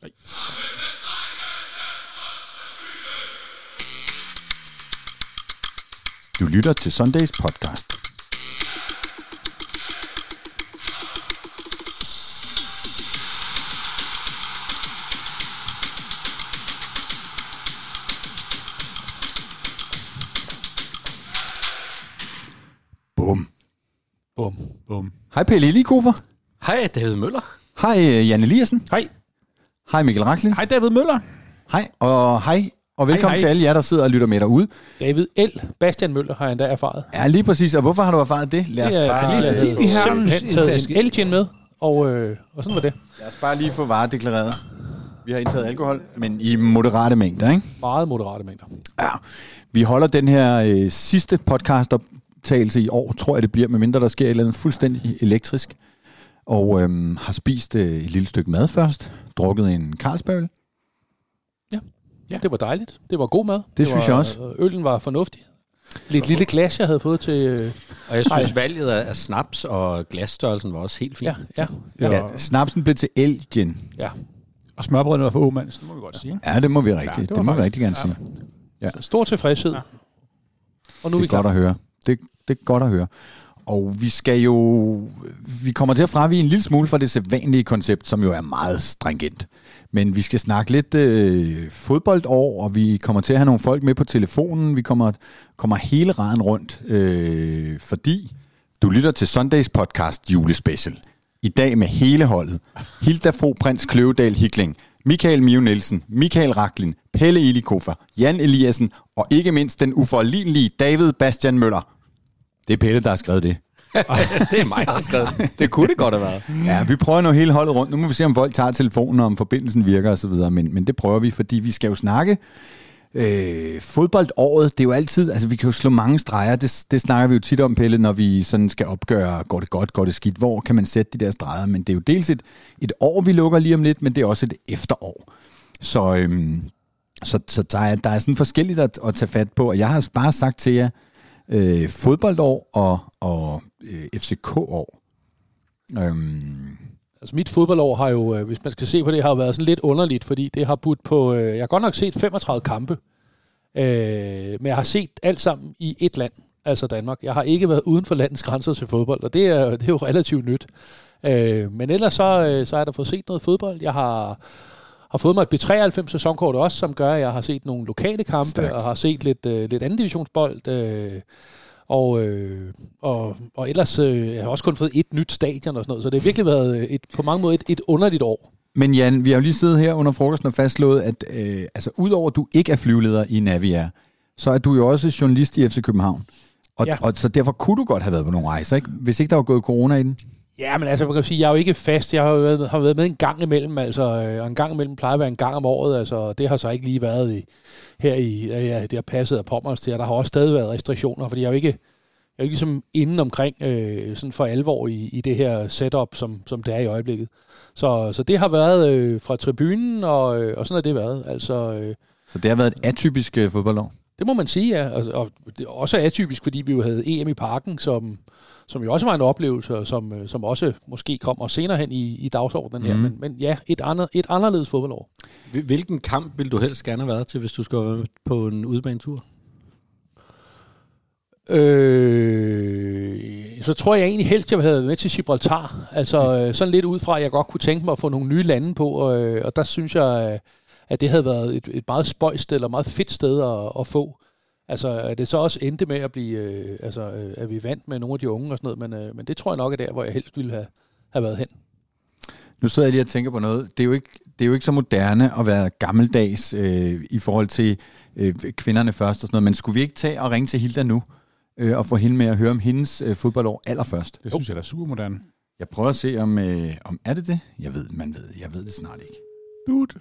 Du lytter til Sundays podcast. Bum. Bum. Bum. Hej Pelle Elikofer. Hej, David Møller. Hej øh, Jan Eliassen. Hej. Hej Mikkel Raklin. Hej David Møller. Hej og hej. Og velkommen hej. til alle jer, der sidder og lytter med derude. David L. Bastian Møller har jeg endda erfaret. Ja, lige præcis. Og hvorfor har du erfaret det? Lad os Det er, bare, fordi vi har simpelthen en taget en elgin med, og, øh, og sådan var det. lad os bare lige få varedeklareret. Vi har indtaget alkohol, men i moderate mængder, ikke? Meget moderate mængder. Ja. Vi holder den her øh, sidste podcast-optagelse i år, tror jeg det bliver, medmindre der sker et eller andet fuldstændig elektrisk. Og øhm, har spist øh, et lille stykke mad først, drukket en Carlsberg. Ja. Det var dejligt. Det var god mad. Det synes var, jeg også. Øllen var fornuftig. Lidt lille glas, jeg havde fået til... Øh, Og jeg synes, valget af snaps og glasstørrelsen var også helt fint. ja, ja, Ja. Ja, snapsen blev til elgin. ja. Og smørbrødene var for Åmand, det må vi godt sige. Ja, det må vi rigtig, Ja, ja, det det, det må vi rigtig gerne sige. ja. Så Stor tilfredshed. Ja. Og nu er Det vi er godt klar. at høre. Det, det er godt at høre. Og vi skal jo... Vi kommer til at fravige en lille smule fra det sædvanlige koncept, som jo er meget stringent. Men vi skal snakke lidt øh, fodboldår, og vi kommer til at have nogle folk med på telefonen. Vi kommer, kommer hele raden rundt, øh, fordi du lytter til Sundays podcast julespecial. I dag med hele holdet. Hilda Fro Prins Kløvedal Hikling, Michael Mio Nielsen, Michael Raklin, Pelle Ilikofer, Jan Eliassen og ikke mindst den uforlignelige David Bastian Møller. Det er Pelle, der har skrevet det. det er mig, der har skrevet det. Det kunne det godt have været. Ja, vi prøver nu hele holdet rundt. Nu må vi se, om folk tager telefonen, og om forbindelsen virker osv., men, men det prøver vi, fordi vi skal jo snakke øh, fodboldåret. Det er jo altid, altså vi kan jo slå mange streger. Det, det snakker vi jo tit om, Pelle, når vi sådan skal opgøre, går det godt, går det skidt. Hvor kan man sætte de der streger? Men det er jo dels et, et år, vi lukker lige om lidt, men det er også et efterår. Så, øhm, så, så der, er, der er sådan forskelligt at, at tage fat på, og jeg har bare sagt til jer, øh, fodboldår og, og øh, FCK-år. Øhm, Altså mit fodboldår har jo, øh, hvis man skal se på det, har været sådan lidt underligt, fordi det har budt på, øh, jeg har godt nok set 35 kampe, øh, men jeg har set alt sammen i et land, altså Danmark. Jeg har ikke været uden for landets grænser til fodbold, og det er, det er jo relativt nyt. Øh, men ellers så, øh, så har jeg da fået set noget fodbold. Jeg har, har fået mig et B93 sæsonkort også, som gør, at jeg har set nogle lokale kampe, Stærkt. og har set lidt, øh, lidt anden divisionsbold, øh, og, øh, og, og ellers øh, jeg har også kun fået et nyt stadion og sådan noget, så det har virkelig været øh, et, på mange måder et, et underligt år. Men Jan, vi har jo lige siddet her under frokosten og fastslået, at øh, altså, udover at du ikke er flyveleder i Naviair, så er du jo også journalist i FC København. Og. Ja. og så derfor kunne du godt have været på nogle rejser, ikke? hvis ikke der var gået corona i den. Ja, men altså, man kan sige, jeg er jo ikke fast. Jeg har jo været, har været med en gang imellem, altså, øh, og en gang imellem plejer at være en gang om året, altså, det har så ikke lige været i, her i, ja, det har passet af Pommers til, og der har også stadig været restriktioner, fordi jeg er jo ikke, jeg er jo ikke ligesom inde omkring øh, sådan for alvor i, i det her setup, som, som det er i øjeblikket. Så, så det har været øh, fra tribunen, og, øh, og sådan har det været. Altså, øh, Så det har været et atypisk øh, fodboldår. det må man sige, ja. Altså, og det er også atypisk, fordi vi jo havde EM i parken, som, som jo også var en oplevelse, og som, øh, som også måske kommer senere hen i, i dagsordenen her. Mhm. Men, men ja, et, andet, et anderledes fodboldår. Hvil- Hvilken kamp ville du helst gerne have været til, hvis du skulle være på en udebanetur? Øh, så tror jeg egentlig helst, jeg havde været med til Gibraltar. Altså øh, sådan lidt ud fra, at jeg godt kunne tænke mig at få nogle nye lande på, og, øh, og der synes jeg, at det havde været et, et meget spøjst eller meget fedt sted at, at få. Altså, at det så også endte med at blive, øh, altså, øh, at vi vandt med nogle af de unge og sådan noget, men, øh, men det tror jeg nok er der, hvor jeg helst ville have, have været hen. Nu sidder jeg lige og tænker på noget. Det er jo ikke, det er jo ikke så moderne at være gammeldags øh, i forhold til øh, kvinderne først og sådan noget, men skulle vi ikke tage og ringe til Hilda nu øh, og få hende med at høre om hendes øh, fodboldår allerførst? Det synes jeg da er super moderne. Jeg prøver at se, om, øh, om er det det? Jeg ved, man ved, jeg ved det snart ikke. Dude.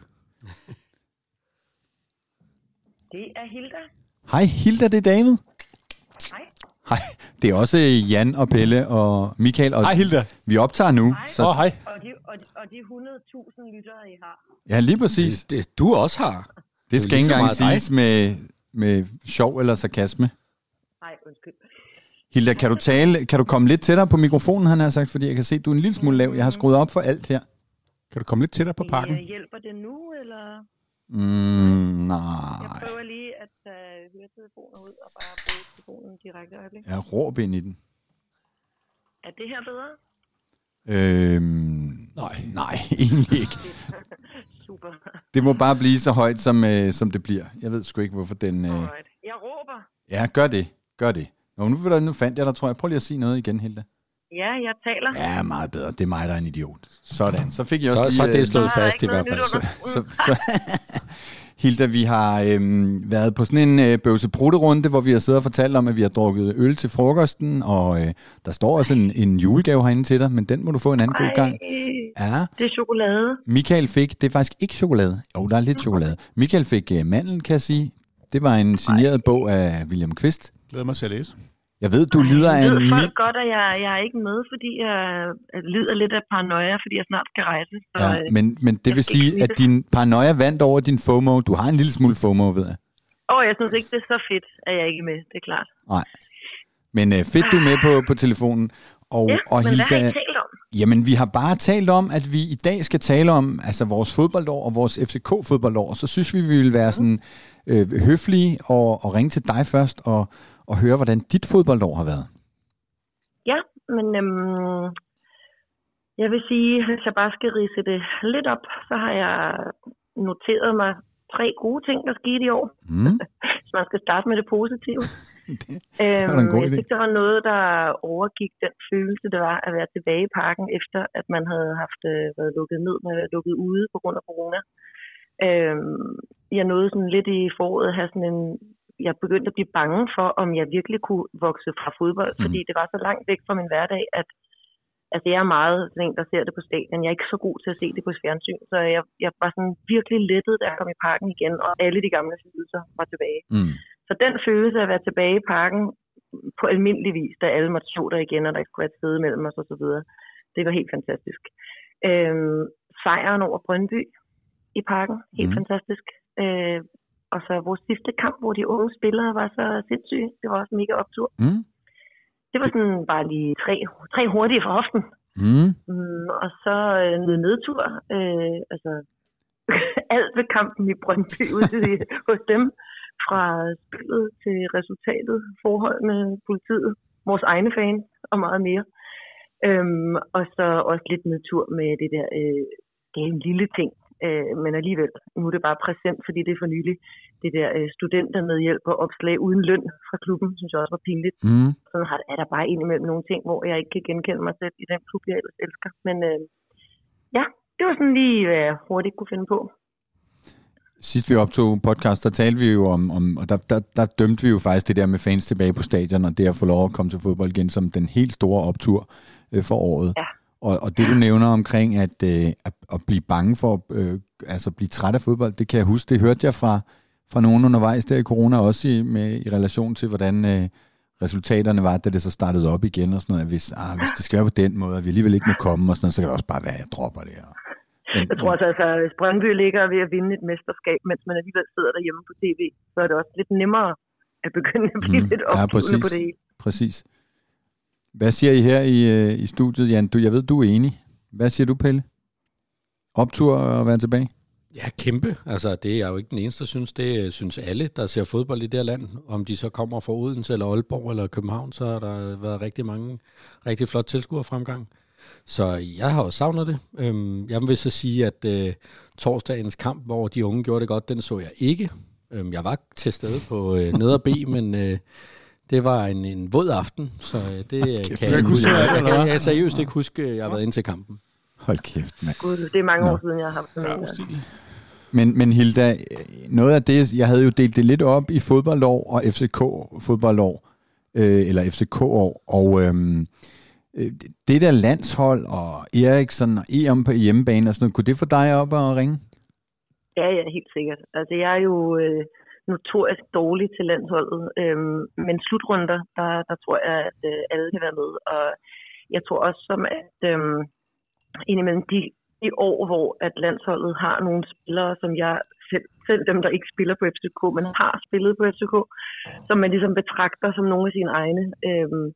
Det er Hilda. Hej Hilda, det er David. Hej. Hej, det er også Jan og Pelle og Michael. Og Hej Hilda. Vi optager nu. Hej. Åh, Så, oh, hej. Og de, og, og de 100.000 lyttere, I har. ja, lige præcis. Det, det, du også har. Det skal lige ikke så engang meget dig. siges med, med sjov eller sarkasme. Nej, undskyld. Hilda, kan du, tale, kan du komme lidt tættere på mikrofonen, han har sagt, fordi jeg kan se, at du er en lille smule lav. Jeg har skruet op for alt her. Kan du komme lidt tættere på pakken? Øh, hjælper det nu, eller? Mm, Jeg nej. prøver lige at tage høretelefoner ud og bare bruge telefonen direkte øjeblik. Jeg råb ind i den. Er det her bedre? Øhm, Nej. nej, egentlig ikke. Super. Det må bare blive så højt, som, øh, som det bliver. Jeg ved sgu ikke, hvorfor den... Øh... Alright. Jeg råber. Ja, gør det. Gør det. Nå, nu, nu fandt jeg dig, tror jeg. Prøv lige at sige noget igen, Hilda. Ja, jeg taler. Ja, meget bedre. Det er mig, der er en idiot. Sådan. Så fik jeg også Så, lige... så det øh, slået er der fast i hvert fald. så, så, så, Hilda, vi har øhm, været på sådan en øh, bøvse runde hvor vi har siddet og fortalt om, at vi har drukket øl til frokosten, og øh, der står også en, en julegave herinde til dig, men den må du få en anden god gang. Ej, Ja, det er chokolade. Michael fik, det er faktisk ikke chokolade. Jo, der er lidt chokolade. Michael fik øh, mandel, kan jeg sige. Det var en signeret bog af William Kvist. Glæder mig til at læse. Jeg ved, du lider af Jeg en ved mild... folk godt, at jeg, jeg er ikke med, fordi jeg, jeg lider lidt af paranoia, fordi jeg snart skal rejse. Så, Ja, øh, men, men det jeg vil sige, at din paranoia vandt over din FOMO. Du har en lille smule FOMO, ved jeg. Åh, jeg synes ikke, det er så fedt, at jeg ikke er med. Det er klart. Men øh, fedt, du er med på, på telefonen. Og, Ja, og men hvad har I Hilda, talt om? jamen vi har bare talt om, at vi i dag skal tale om altså vores fodboldår og vores FCK-fodboldår. Så synes vi, vi vil være sådan øh, høflige og, og ringe til dig først og, og høre, hvordan dit fodboldår har været. Ja, men øhm, jeg vil sige, hvis jeg bare skal rise det lidt op, så har jeg noteret mig tre gode ting, der skete i år. Mm. Så man skal starte med det positive. Det, Øhm, da en god jeg synes, der var noget, der overgik den følelse, det var at være tilbage i parken, efter at man havde haft øh, været lukket ned, man havde lukket ude på grund af corona. Øhm, jeg nåede sådan lidt i foråret at have sådan en... Jeg begyndte at blive bange for, om jeg virkelig kunne vokse fra fodbold, Mhm. fordi det var så langt væk fra min hverdag, at altså jeg er meget sådan en, der ser det på stadion. Jeg er ikke så god til at se det på fjernsyn, så jeg, jeg var sådan virkelig lettet, da jeg kom i parken igen, og alle de gamle følelser var tilbage. Mm. Så den følelse af at være tilbage i parken på almindelig vis, da alle måtte stå der igen, og der ikke kunne være et sted mellem os og så videre, det var helt fantastisk. Øhm, sejren over Brøndby i parken, helt mm. fantastisk. Øh, og så vores sidste kamp, hvor de unge spillere var så sindssyge. Det var også mega optur. Mm. Det var sådan bare lige tre, tre hurtige fra hoften. Mm. Mm, og så øh, noget nedtur. Øh, altså, alt ved kampen i Brøndby ude i- hos dem. Fra spillet til resultatet, forhold med politiet, vores egne fans og meget mere. Øhm, og så også lidt nedtur med det der, øh, det er en lille ting, øh, men alligevel, nu er det bare præsent, fordi det er for nylig, det der øh, studenter med hjælp og opslag uden løn fra klubben, synes jeg også var pinligt Mm. sådan har, er der bare indimellem nogle ting, hvor jeg ikke kan genkende mig selv i den klub, jeg ellers elsker. Men øh, ja, det var sådan lige, hvad jeg hurtigt kunne finde på. Sidst vi optog podcast, der talte vi jo om, om og der, der, der dømte vi jo faktisk det der med fans tilbage på stadion, og det at få lov at komme til fodbold igen som den helt store optur øh, for året. Ja. Og, og det du nævner omkring at, øh, at, at blive bange for, øh, altså blive træt af fodbold, det kan jeg huske, det hørte jeg fra, fra nogen undervejs der i corona, også i, med, i relation til, hvordan øh, resultaterne var, da det så startede op igen og sådan noget. at Hvis, ah, hvis det skal være på den måde, at vi alligevel ikke må komme og sådan noget, så kan det også bare være, at jeg dropper det. Og, men, Jeg tror også, altså, hvis Brøndby ligger ved at vinde et mesterskab, mens man alligevel sidder derhjemme på tv, så er det også lidt nemmere at begynde at blive Mm, lidt ja, opgivende præcis. på det hele. Præcis. Hvad siger I her i, øh, i studiet, Jan? Du, jeg ved, du er enig. Hvad siger du, Pelle? Optur at være tilbage? Ja, kæmpe. Altså, det er jeg jo ikke den eneste, der synes. Det øh, synes alle, der ser fodbold i det her land. Om de så kommer fra Odense, eller Aalborg, eller København, så har der været rigtig mange, rigtig flot tilskuerfremgang. Så jeg har jo savnet det. Øhm, jeg vil så sige, at øh, torsdagens kamp, hvor de unge gjorde det godt, den så jeg ikke. Øhm, jeg var til stede på øh, neder B, men øh, det var en, en våd aften, så øh, det kan jeg, huske det, Jeg, eller kan, jeg kan seriøst ikke huske, at jeg har været ind til kampen. Hold kæft, mand. Gud, det er mange Nå. år siden, jeg har haft altså. Men, men Hilda, noget af det, jeg havde jo delt det lidt op i fodboldår og FCK-fodboldår, øh, eller FCK-år, og øhm, øh, det der landshold og Eriksson og EM på hjemmebane og sådan noget, kunne det få dig op og ringe? Ja, ja, helt sikkert. Altså, jeg er jo øh, notorisk dårlig til landsholdet, øhm, men slutrunder, der, der tror jeg, at øh, alle kan være med. Og jeg tror også, som at øhm, indimellem de, de år, hvor at landsholdet har nogle spillere, som jeg selv, selv dem, der ikke spiller på FCK, men har spillet på FCK, som man ligesom betragter som nogle af sine egne, øhm,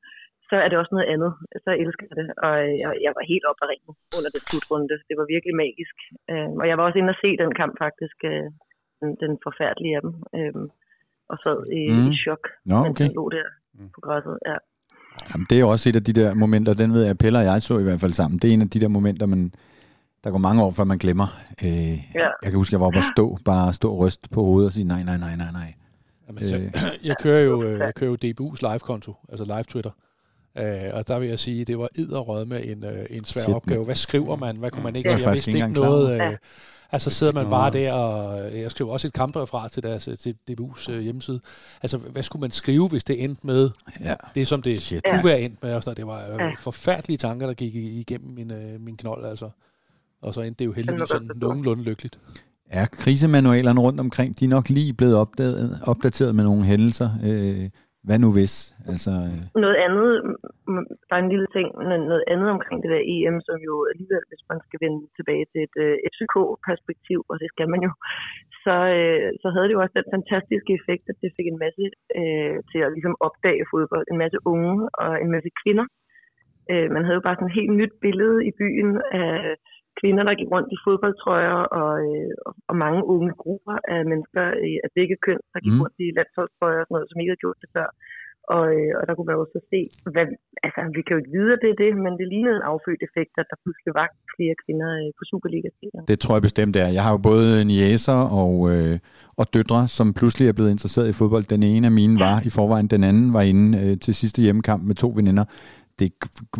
så er det også noget andet. Så elsker jeg det, og øh, jeg, jeg var helt oppe af ringen under den slutrunde. Det var virkelig magisk. Øhm, og jeg var også inde og se den kamp faktisk, øh, den, den forfærdelige af dem, øh, og sad i, mm. i chok, Nå, mens okay. jeg lå der på græsset. Ja. Jamen, det er jo også et af de der momenter, den ved jeg, Pelle og jeg så i hvert fald sammen. Det er en af de der momenter, man, der går mange år, før man glemmer. Øh, Ja. Jeg kan huske, jeg var oppe og stå, bare stå og ryste på hovedet og sige, nej, nej, nej, nej, nej. Jamen, så, jeg kører jo, øh, jeg kører jo DBU's live-konto, altså live-Twitter. Øh, og der vil jeg sige, det var edderrød med en, øh, en svær Shit, opgave. Hvad skriver man? Hvad kunne man ikke? Det er Jeg vidste ikke noget. Øh, altså sidder man bare der, og jeg skriver også et kampreferat til deres til DBU's øh, hjemmeside. Altså, hvad skulle man skrive, hvis det endte med Ja. det, som det Shit. kunne være endt med? Og sådan, noget. det var øh, Ja. forfærdelige tanker, der gik igennem min, øh, min knold, altså. Og så endte det jo heldigvis sådan nogenlunde lykkeligt. Er krisemanualerne rundt omkring, de er nok lige blevet opdateret, opdateret med nogle hændelser. Øh, hvad nu hvis? Altså, øh, Noget andet, mm, der er en lille ting, men noget andet omkring det der EM, som jo alligevel, hvis man skal vende tilbage til et øh, FCK-perspektiv, og det skal man jo, så, øh, så havde det jo også den fantastiske effekt, at det fik en masse øh, til at ligesom opdage fodbold. En masse unge og en masse kvinder. Øh, man havde jo bare sådan et helt nyt billede i byen af kvinder, der gik rundt i fodboldtrøjer, og, øh, og- mange unge grupper af mennesker øh, af begge køn, der gik Mm. rundt i landsholdstrøjer og sådan noget, som ikke havde gjort det før. Og, øh, og der kunne man jo så se, hvad, altså vi kan jo ikke vide, at det er det, men det lignede en affødt effekt, at der pludselig var flere kvinder øh, på superliga -scenen. det tror jeg bestemt er. Jeg har jo både niæser og, øh, og døtre, som pludselig er blevet interesseret i fodbold. Den ene af mine var i forvejen, den anden var inde øh, til sidste hjemmekamp med to veninder. Det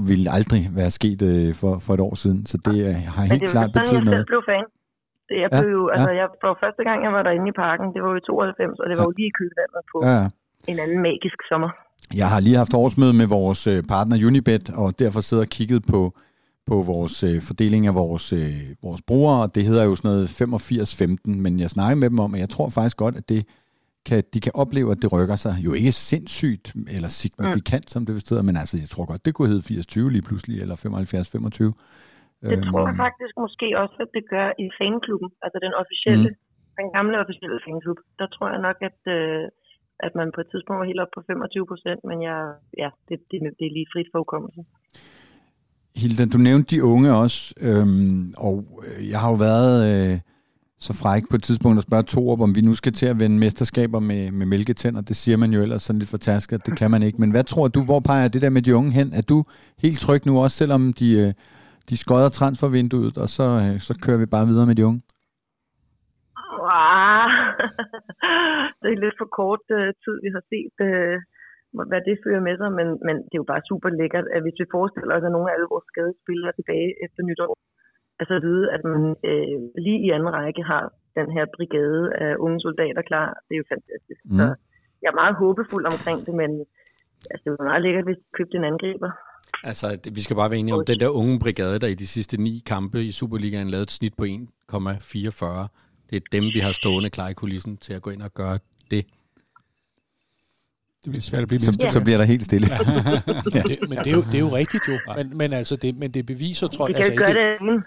ville aldrig være sket øh, for, for et år siden, så det øh, har helt det klart betydet jeg noget. selv blev fan. Det, jeg Ja, blev jo, ja. altså, jeg, for første gang, jeg var derinde i parken, det var jo i 92, og det var jo lige i kølvandet på Ja, ja. en anden magisk sommer. Jeg har lige haft årsmøde med vores øh, partner Unibet, og derfor sidder og kigget på, på vores øh, fordeling af vores, øh, vores brugere, det hedder jo sådan noget 85-15, men jeg snakker med dem om, at jeg tror faktisk godt, at det kan, de kan opleve, at det rykker sig. Jo ikke sindssygt eller signifikant, som det vist men altså, jeg tror godt, det kunne hedde 80-20 lige pludselig, eller 75-25. Det tror jeg faktisk måske også, at det gør i fanklubben, altså den officielle, mm. den gamle officielle fanklub. Der tror jeg nok, at, øh, at man på et tidspunkt var helt op på 25 procent, men jeg, ja, det, det, det er lige frit for hukommelsen. Hilda, du nævnte de unge også, øhm, og øh, jeg har jo været øh, så fræk på et tidspunkt at spørge Torup, om vi nu skal til at vende mesterskaber med, med mælketænder. Det siger man jo ellers sådan lidt for tasket, det kan man ikke. Men hvad tror du, hvor peger det der med de unge hen? Er du helt tryg nu også, selvom de, øh, de skodder transfervinduet, og så, øh, så kører vi bare videre med de unge? Wow. Ah, det er lidt for kort uh, tid, vi har set, uh, hvad det fører med sig, men, men det er jo bare super lækkert, at hvis vi forestiller os, at nogle af alle vores skadespillere tilbage efter nytår, altså at vide, at man uh, lige i anden række har den her brigade af unge soldater klar, det er jo fantastisk. Mm. Så jeg er meget håbefuld omkring det, men altså, det var meget lækkert, hvis vi købte en angriber. Altså, det- vi skal bare være enige om, den der unge brigade, der i de sidste ni kampe i Superligaen lavede et snit på 1,44. Det er dem, vi har stående klar i kulissen til at gå ind og gøre det. Det bliver svært at blive Så, mindre. så bliver der helt stille. Det, men det er, jo, det er jo rigtigt jo. Men, men, altså det, men det beviser, tror Vi jeg... kan jo Altså, ikke gøre det alene.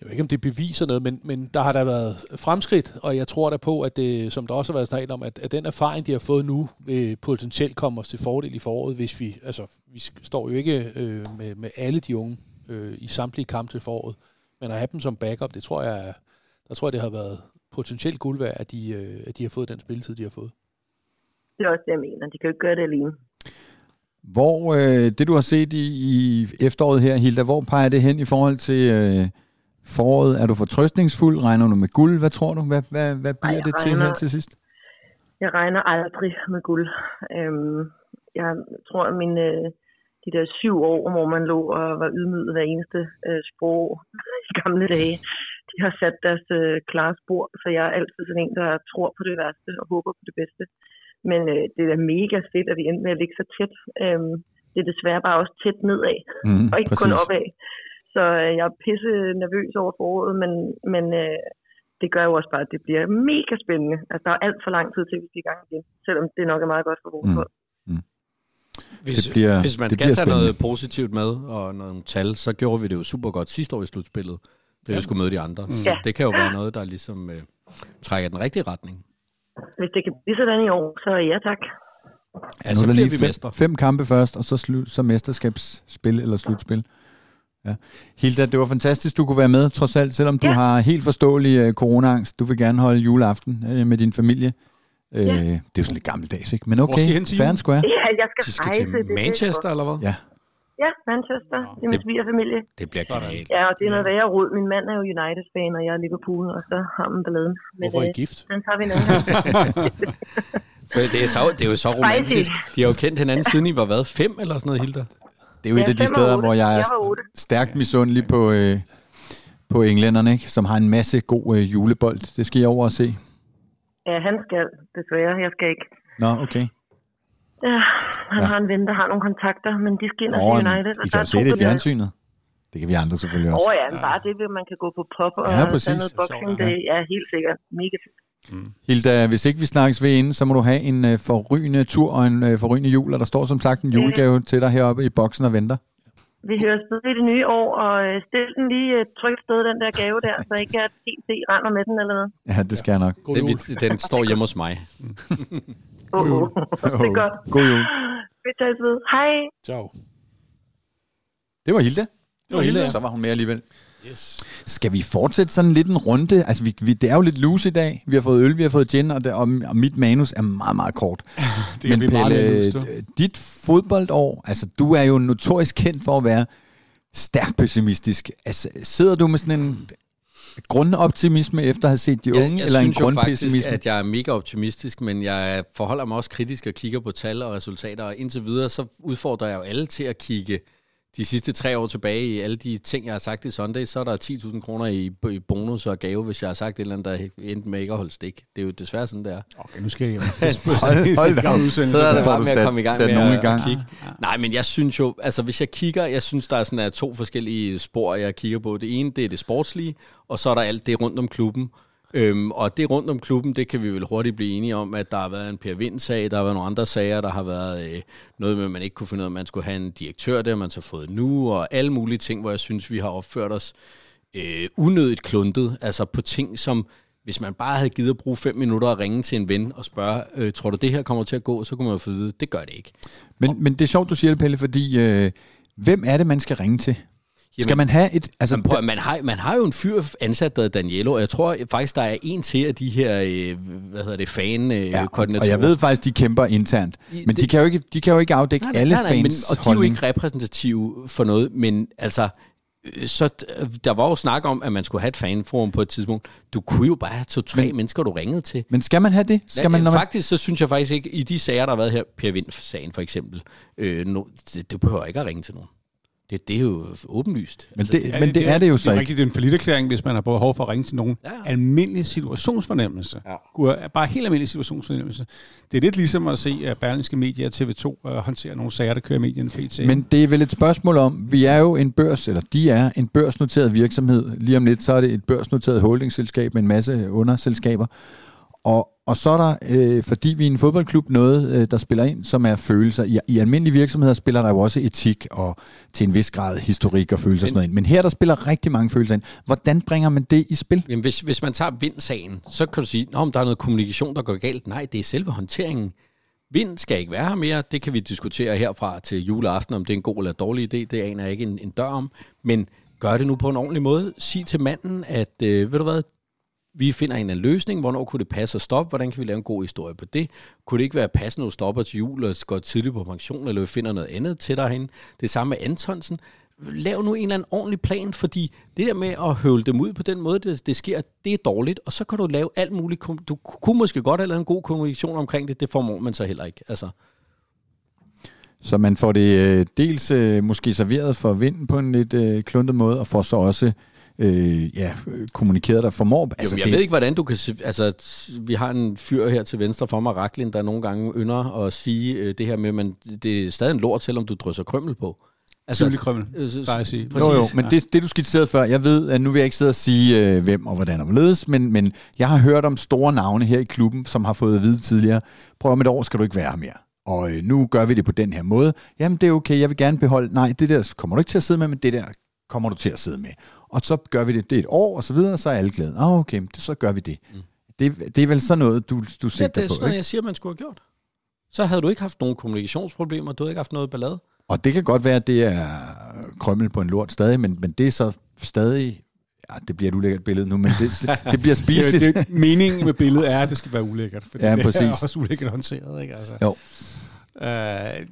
Jeg ved ikke, om det beviser noget, men, men der har der været fremskridt, og jeg tror da på, at det, som der også har været snakket om, at, at den erfaring, de har fået nu, vil potentielt komme os til fordel i foråret, hvis vi, altså, vi står jo ikke øh, med, med alle de unge øh, i samtlige kampe til foråret, men at have dem som backup, det tror jeg, der tror jeg, det har været potentielt guld værd, at de, øh, at de har fået den spilletid, de har fået. Det er også det, jeg mener. De kan jo ikke gøre det alene. Hvor øh, det, du har set i, i efteråret her, Hilda, hvor peger det hen i forhold til øh, foråret? Er du fortrøstningsfuld? Regner du med guld? Hvad tror du? Hvad, hvad, hvad bliver jeg det til regner- her til sidst? Jeg regner aldrig med guld. Øhm, jeg tror, at mine, de der syv år, hvor man lå og var ydmyget hver eneste øh, sprog i gamle dage, de har sat deres øh, klare spor, så jeg er altid sådan en, der tror på det værste og håber på det bedste. Men øh, det er mega fedt, at vi endte med at ligge så tæt. Øhm, det er desværre bare også tæt nedad, Mm, og ikke kun opad. Så øh, jeg er pisse nervøs over foråret, men, men øh, det gør jo også bare, at det bliver mega spændende. Altså, der er alt for lang tid til, at vi skal i gang igen, selvom det nok er meget godt for vores Mm. mm. hold. Hvis, Det bliver- hvis man det skal tage noget positivt med og nogle tal, så gjorde vi det jo super godt sidste år i slutspillet, da vi skulle møde de andre. Så Ja. det kan jo være noget, der ligesom øh, trækker den rigtige retning. Hvis det kan blive sådan i år, så ja tak. Ja, så nu er der lige vi fem, fem kampe først, og så, slu, så mesterskabsspil eller slutspil. Ja. Hilda, det var fantastisk, du kunne være med, trods alt, selvom du Ja. har helt forståelig uh, coronaangst. Du vil gerne holde juleaften uh, med din familie. Uh, Ja. Det er jo sådan lidt gammeldags, ikke? Men okay, skal I hen til fair jul? and square. Ja, jeg skal, De skal rejse. til det er det, Manchester, eller hvad? Ja. Ja, Manchester. Det er min svigerfamilie. Det bliver genialt. Ja, og det er noget værre rod. Min mand er jo United-fan, og jeg er Liverpool, og så har man balladen. Men Hvorfor er I øh, gift? den tager vi en anden Det er, så, det er jo så romantisk. De har jo kendt hinanden siden I var hvad? Fem eller sådan noget, Hilda? Det er jo Ja, et af de steder, hvor jeg er stærkt misundelig på, øh, på englænderne, ikke? som har en masse god øh, julebold. Det skal jeg over og se. Ja, han skal, desværre. Jeg skal ikke. Nå, okay. Ja, han Ja. har en ven, der har nogle kontakter, men de skal ind og se United. I kan jo se det i fjernsynet. Det kan vi andre selvfølgelig også. Åh ja, men bare det, at man kan gå på pop og Ja, præcis. noget boxing, det er helt sikkert mega fedt. Hilda, hvis ikke vi snakkes ved inden, så må du have en øh, forrygende tur og en øh, forrygende jul, og der står som sagt en julegave til dig heroppe i boksen og venter. Vi høres ved i det nye år, og øh, stil den lige et trygt sted, den der gave der, så ikke at TC render med den eller noget. Ja, det skal jeg nok. God jul. vi- den står hjemme hos mig. Oh, oh. det er godt. God jul. Vi tages ved. Hej. Ciao. Det var Hilda. Det var Hilda, ja. Så var hun med alligevel. Yes. Skal vi fortsætte sådan lidt en runde? Altså, vi, vi, det er jo lidt loose i dag. Vi har fået øl, vi har fået gin, og, det, og, og mit manus er meget, meget kort. Det kan blive meget loose, dit fodboldår, altså du er jo notorisk kendt for at være stærkt pessimistisk. Altså, sidder du med sådan en grundoptimisme efter at have set de unge, jeg eller en synes jo faktisk, grundpessimisme? at jeg er mega optimistisk, men jeg forholder mig også kritisk og kigger på tal og resultater, og indtil videre, så udfordrer jeg jo alle til at kigge de sidste tre år tilbage i alle de ting, jeg har sagt i Sunday, så er der 10.000 kroner i, i bonus og gave, hvis jeg har sagt et eller andet, der endte med ikke at holde stik. Det er jo desværre sådan, det er. Okay, nu skal jeg jo. Hold- hold da op. Så er det bare med at komme i gang med nogen at, gang. at kigge. Nej, men jeg synes jo, altså hvis jeg kigger, jeg synes, der er sådan er to forskellige spor, jeg kigger på. Det ene, det er det sportslige, og så er der alt det rundt om klubben. Øhm, og det rundt om klubben, det kan vi vel hurtigt blive enige om, at der har været en Per Vind-sag, der har været nogle andre sager, der har været øh, noget med, at man ikke kunne finde ud af, at man skulle have en direktør, det har man så fået nu, og alle mulige ting, hvor jeg synes, vi har opført os øh, unødigt kluntet, altså på ting, som hvis man bare havde givet at bruge fem minutter og ringe til en ven og spørge, øh, tror du det her kommer til at gå, så kunne man jo få det. det gør det ikke. Men, men det er sjovt, du siger det, Pelle, fordi øh, hvem er det, man skal ringe til? Skal Jamen, man have et... Altså, Man, prøv, man, har, man har jo en fyr ansat, der er Danielo, og jeg tror faktisk, der er en til af de her, øh, hvad hedder det, fan øh, Ja, og, jeg ved faktisk, de kæmper internt. Men de det- kan jo ikke, de kan jo ikke afdække nej, alle nej, nej, men, fans Og de er jo holdning. ikke repræsentative for noget, men altså, øh, så øh, der var jo snak om, at man skulle have et fanforum på et tidspunkt. Du kunne jo bare have to-tre Men- mennesker, du ringede til. Men skal man have det? Skal man, når Faktisk, så synes jeg faktisk ikke, i de sager, der har været her, Per Vind-sagen for eksempel, øh, no, det, du behøver ikke at ringe til nogen. Det, det er jo åbenlyst. Men det, men det er det jo så det er ikke. rigtigt, det er en forlitterklæring, hvis man har behov for at ringe til nogen. Ja. Almindelig situationsfornemmelse. Ja. Gud, Bare helt almindelig situationsfornemmelse. Det er lidt ligesom at se, at Berlingske Medier og TV2 uh, håndterer nogle sager, der kører medierne pt. Men det er vel et spørgsmål om, vi er jo en børs, eller de er en børsnoteret virksomhed. Lige om lidt, så er det et børsnoteret holdingselskab med en masse underselskaber. Og, og så er der, øh, fordi vi er en fodboldklub, noget, øh, der spiller ind, som er følelser. I, I almindelige virksomheder spiller der jo også etik og til en vis grad historik og følelser og sådan noget ind. Men her der spiller rigtig mange følelser ind. Hvordan bringer man det i spil? Jamen, hvis, hvis man tager Vind-sagen, så kan du sige, om der er noget kommunikation, der går galt. Nej, det er selve håndteringen. Vind skal ikke være her mere. Det kan vi diskutere herfra til juleaften, om det er en god eller dårlig idé. Det aner jeg ikke en, en dør om. Men gør det nu på en ordentlig måde. Sig til manden, at øh, ved du hvad, vi finder en anden løsning. Hvornår kunne det passe at stoppe? Hvordan kan vi lave en god historie på det? Kunne det ikke være passende, at stoppe til jul og gå tidligt på pension, eller vi finder noget andet til dig hen? Det samme med Antonsen. Lav nu en eller anden ordentlig plan, fordi det der med at høvle dem ud på den måde, det, det sker, det er dårligt, og så kan du lave alt muligt. Du kunne måske godt have lavet en god kommunikation omkring det, det formår man så heller ikke. Altså, Så man får det øh, dels øh, måske serveret for vinden på en lidt øh, kluntet måde, og får så også øh, ja, kommunikeret der formår. altså, Altså, jo, jeg det, ved ikke, hvordan du kan... Altså, vi har en fyr her til venstre for mig, Raklin, der nogle gange ynder at sige øh, det her med, men det er stadig en lort, selvom du drysser krømmel på. Altså, krømmel, øh, så- bare at sige. Jo, jo, præcis. men det, det du skitserede før, jeg ved, at nu vil jeg ikke sidde og sige, øh, hvem og hvordan og hvorledes, men, men jeg har hørt om store navne her i klubben, som har fået at vide tidligere, prøv om et år skal du ikke være her mere. Og øh, nu gør vi det på den her måde. Jamen, det er okay, jeg vil gerne beholde... Nej, det der kommer du ikke til at sidde med, men det der kommer du til at sidde med. Og så gør vi det, det er et år, og så videre, og så er alle glade. Ah, okay, det, så gør vi det. Mm. det. Det er vel sådan noget, du, du Ja, sigter det er på, sådan noget, ikke? jeg siger, man skulle have gjort. Så havde du ikke haft nogen kommunikationsproblemer, du havde ikke haft noget ballade. Og det kan godt være, at det er krømmel på en lort stadig, men, men det er så stadig... Ja, det bliver et ulækkert billede nu, men det, det bliver spiseligt. Det, det, meningen med billedet er, at det skal være ulækkert. Fordi Ja, det præcis. er også ulækkert håndteret. Ikke? Altså. Jo. Uh,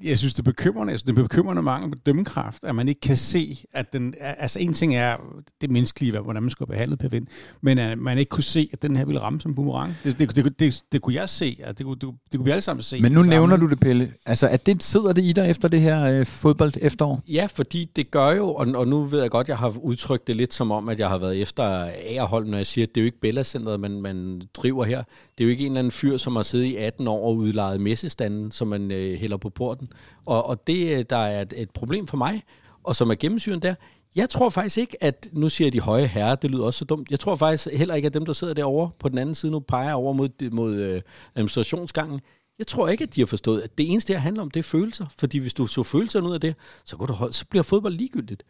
jeg synes, det er bekymrende. Jeg synes, det er bekymrende mangel på dømmekraft, at man ikke kan se, at den... Altså, en ting er det menneskelige, hvad- hvordan man skulle behandle Per Vind, men at man ikke kunne se, at den her ville ramme som boomerang. Det, det, det, det, det kunne jeg se, og det kunne, det, kunne- det kunne vi alle sammen se. Men nu Sammen. nævner du det, Pelle. Altså, at det sidder det i dig efter det her øh, fodbold efterår? Ja, fordi det gør jo, og, og nu ved jeg godt, jeg har udtrykt det lidt som om, at jeg har været efter Agerholm, når jeg siger, at det er jo ikke Bella-centret, man, man driver her. Det er jo ikke en eller anden fyr, som har siddet i 18 år og udlejet messestanden, som man øh, hælder på porten. Og, og det, øh, der er et, et problem for mig, og som er gennemsyren der, jeg tror faktisk ikke, at, nu siger de høje herrer, det lyder også så dumt, jeg tror faktisk heller ikke, at dem, der sidder derovre på den anden side nu, peger over mod, mod øh, administrationsgangen, jeg tror ikke, at de har forstået, at det eneste, der handler om, det er følelser. Fordi hvis du så følelserne ud af det, så, går du så bliver fodbold ligegyldigt.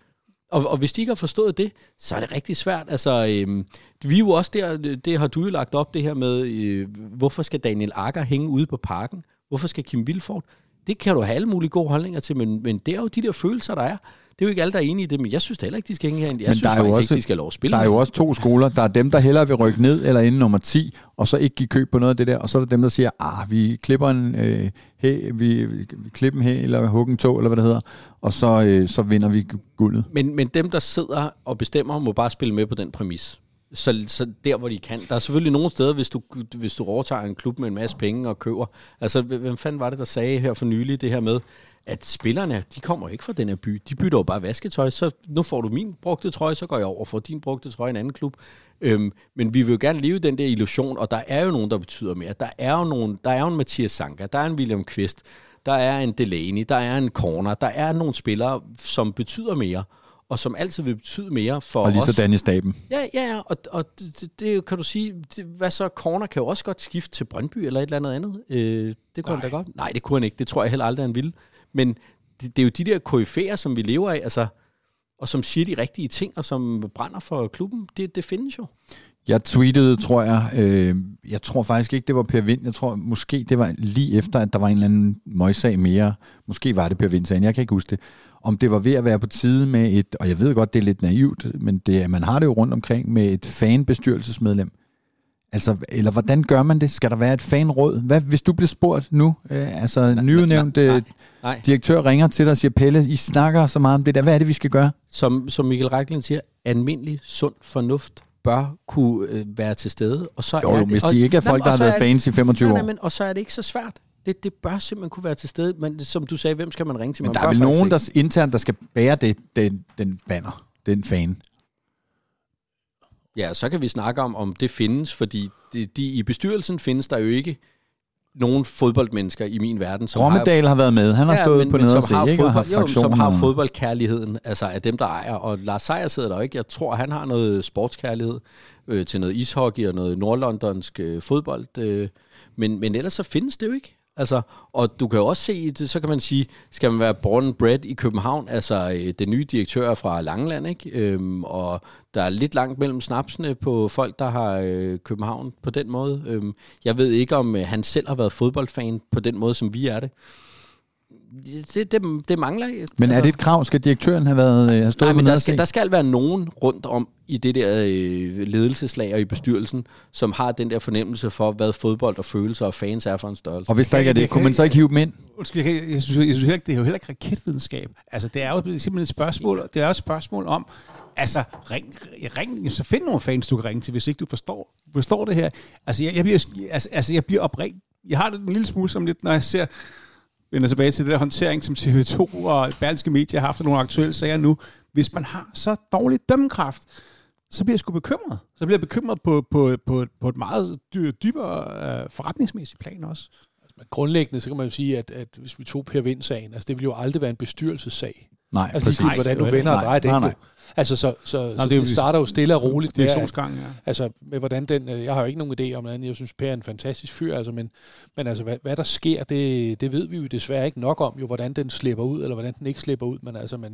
Og, og hvis de ikke har forstået det, så er det rigtig svært. Altså, øhm, vi er jo også der, det har du jo lagt op, det her med, øh, hvorfor skal Daniel Akker hænge ude på parken? Hvorfor skal Kim Vilfort? Det kan du have alle mulige gode holdninger til, men, men det er jo de der følelser, der er. Det er jo ikke alle, der er enige i det, men jeg synes heller ikke, de skal hænge herinde. Jeg Men synes der er jo faktisk også- ikke, de skal lov at spille. Der er jo også to skoler. Der er dem, der hellere vil rykke ned eller inde nummer 10, og så ikke give køb på noget af det der. Og så er der dem, der siger, ah, vi klipper en øh, hæ, vi, vi klipper en hæ, eller hugger en tog, eller hvad det hedder, og så, øh, så vinder vi guldet. Men, men dem, der sidder og bestemmer, må bare spille med på den præmis. Så, så der, hvor de kan. Der er selvfølgelig nogle steder, hvis du, hvis du overtager en klub med en masse penge og køber. Altså, hvem fanden var det, der sagde her for nylig det her med, at spillerne, de kommer ikke fra den her by. De bytter jo bare vasketøj. Så nu får du min brugte trøje, så går jeg over og får din brugte trøje i en anden klub. Øhm, men vi vil jo gerne leve den der illusion, og der er jo nogen, der betyder mere. Der er jo, nogen, der er jo en Mathias Sanka, der er en William Kvist, der er en Delaney, der er en Corner, der er nogle spillere, som betyder mere, og som altid vil betyde mere for Og lige os. sådan i staben. Ja, ja, ja, og, og det, det, kan du sige, det, hvad så, Corner kan jo også godt skifte til Brøndby eller et eller andet andet. Øh, det kunne han da godt. Nej, det kunne han ikke. Det tror jeg heller aldrig, han ville. Men det, det er jo de der koryfærer, som vi lever af, altså, og som siger de rigtige ting, og som brænder for klubben. Det, det findes jo. Jeg tweetede, tror jeg, øh, jeg tror faktisk ikke, det var Per Vind. Jeg tror måske, det var lige efter, at der var en eller anden møgssag mere. Måske var det Per Vind sagen, jeg kan ikke huske det. Om det var ved at være på tide med et, og jeg ved godt, det er lidt naivt, men det, man har det jo rundt omkring med et fanbestyrelsesmedlem. Altså, eller hvordan gør man det? Skal der være et fanråd? Hvad hvis du bliver spurgt nu? Øh, altså, nyudnævnt nej, Nej, direktør ringer til dig og siger, Pelle, I snakker så meget om det der. Hvad er det, vi skal gøre? som, som Michael Reichling siger, almindelig sund fornuft bør kunne øh, være til stede. Og så Jo, er det, hvis de ikke er folk, og der har været fans i 25 nej, år. nej, men, og så er det ikke så svært. Det, det bør simpelthen kunne være til stede. Men som du sagde, hvem skal man ringe til? Men Man der er vel nogen, ikke. der internt, der skal bære det, den, den banner, den fan. Ja, så kan vi snakke om, om det findes, fordi de, de, i bestyrelsen findes der jo ikke nogen fodboldmennesker i min verden, som Rommedal har været med. Han har stået men, på nede og som har, se, ikke? Fodbold, haft jo, som har fodboldkærligheden, altså af dem, der ejer. Og Lars Seier sidder der ikke. Jeg tror, han har noget sportskærlighed øh, til noget ishockey og noget nordlondonsk øh, fodbold. Øh, men, men ellers så findes det jo ikke. Altså, og du kan jo også se, det, så kan man sige, skal man være born and bred i København, altså øh, den nye direktør er fra Langeland, ikke? Øhm, og der er lidt langt mellem snapsene på folk, der har øh, København på den måde. Øhm, jeg ved ikke, om øh, han selv har været fodboldfan på den måde, som vi er det. Det, det, det mangler. Men er det et krav? Skal direktøren have været øh, have stået Nej, men der skal, der skal være nogen rundt om i det der øh, ledelseslag og i bestyrelsen, som har den der fornemmelse for, hvad fodbold og følelser og fans er for en størrelse. Og hvis der ikke er det, kunne man så ikke hive dem ind? Undskyld, jeg, jeg, synes, jeg synes heller ikke, det er jo heller ikke raketvidenskab. Altså, det er jo simpelthen et spørgsmål, det er jo et spørgsmål om, altså, ring, ring, så find nogle fans, du kan ringe til, hvis ikke du forstår, forstår det her. Altså, jeg, jeg bliver, altså, altså, jeg bliver oprigt. Jeg har det en lille smule som lidt, når jeg ser, vender tilbage til det der håndtering, som TV2 og Berlingske Medier har haft af nogle aktuelle sager nu. Hvis man har så dårlig dømmekraft, så bliver jeg sgu bekymret. Så bliver jeg bekymret på, på, på, på et meget dy- dybere øh, forretningsmæssigt plan også. Men grundlæggende, så kan man jo sige, at, at hvis vi tog Per Vind-sagen, altså det ville jo aldrig være en bestyrelsessag. Nej, Altså præcis. lige hvordan du vender og drejer det. nej, jo. nej. Altså så, så, det så er jo- det starter jo stille og roligt. at- Direktionsgangen, ja. Altså med hvordan den, øh, jeg har jo ikke nogen idé om andet, jeg synes Per er en fantastisk fyr, altså, men, men altså hvad, hvad der sker, det, det ved vi jo desværre ikke nok om, jo hvordan den slipper ud, eller hvordan den ikke slipper ud, men altså, men,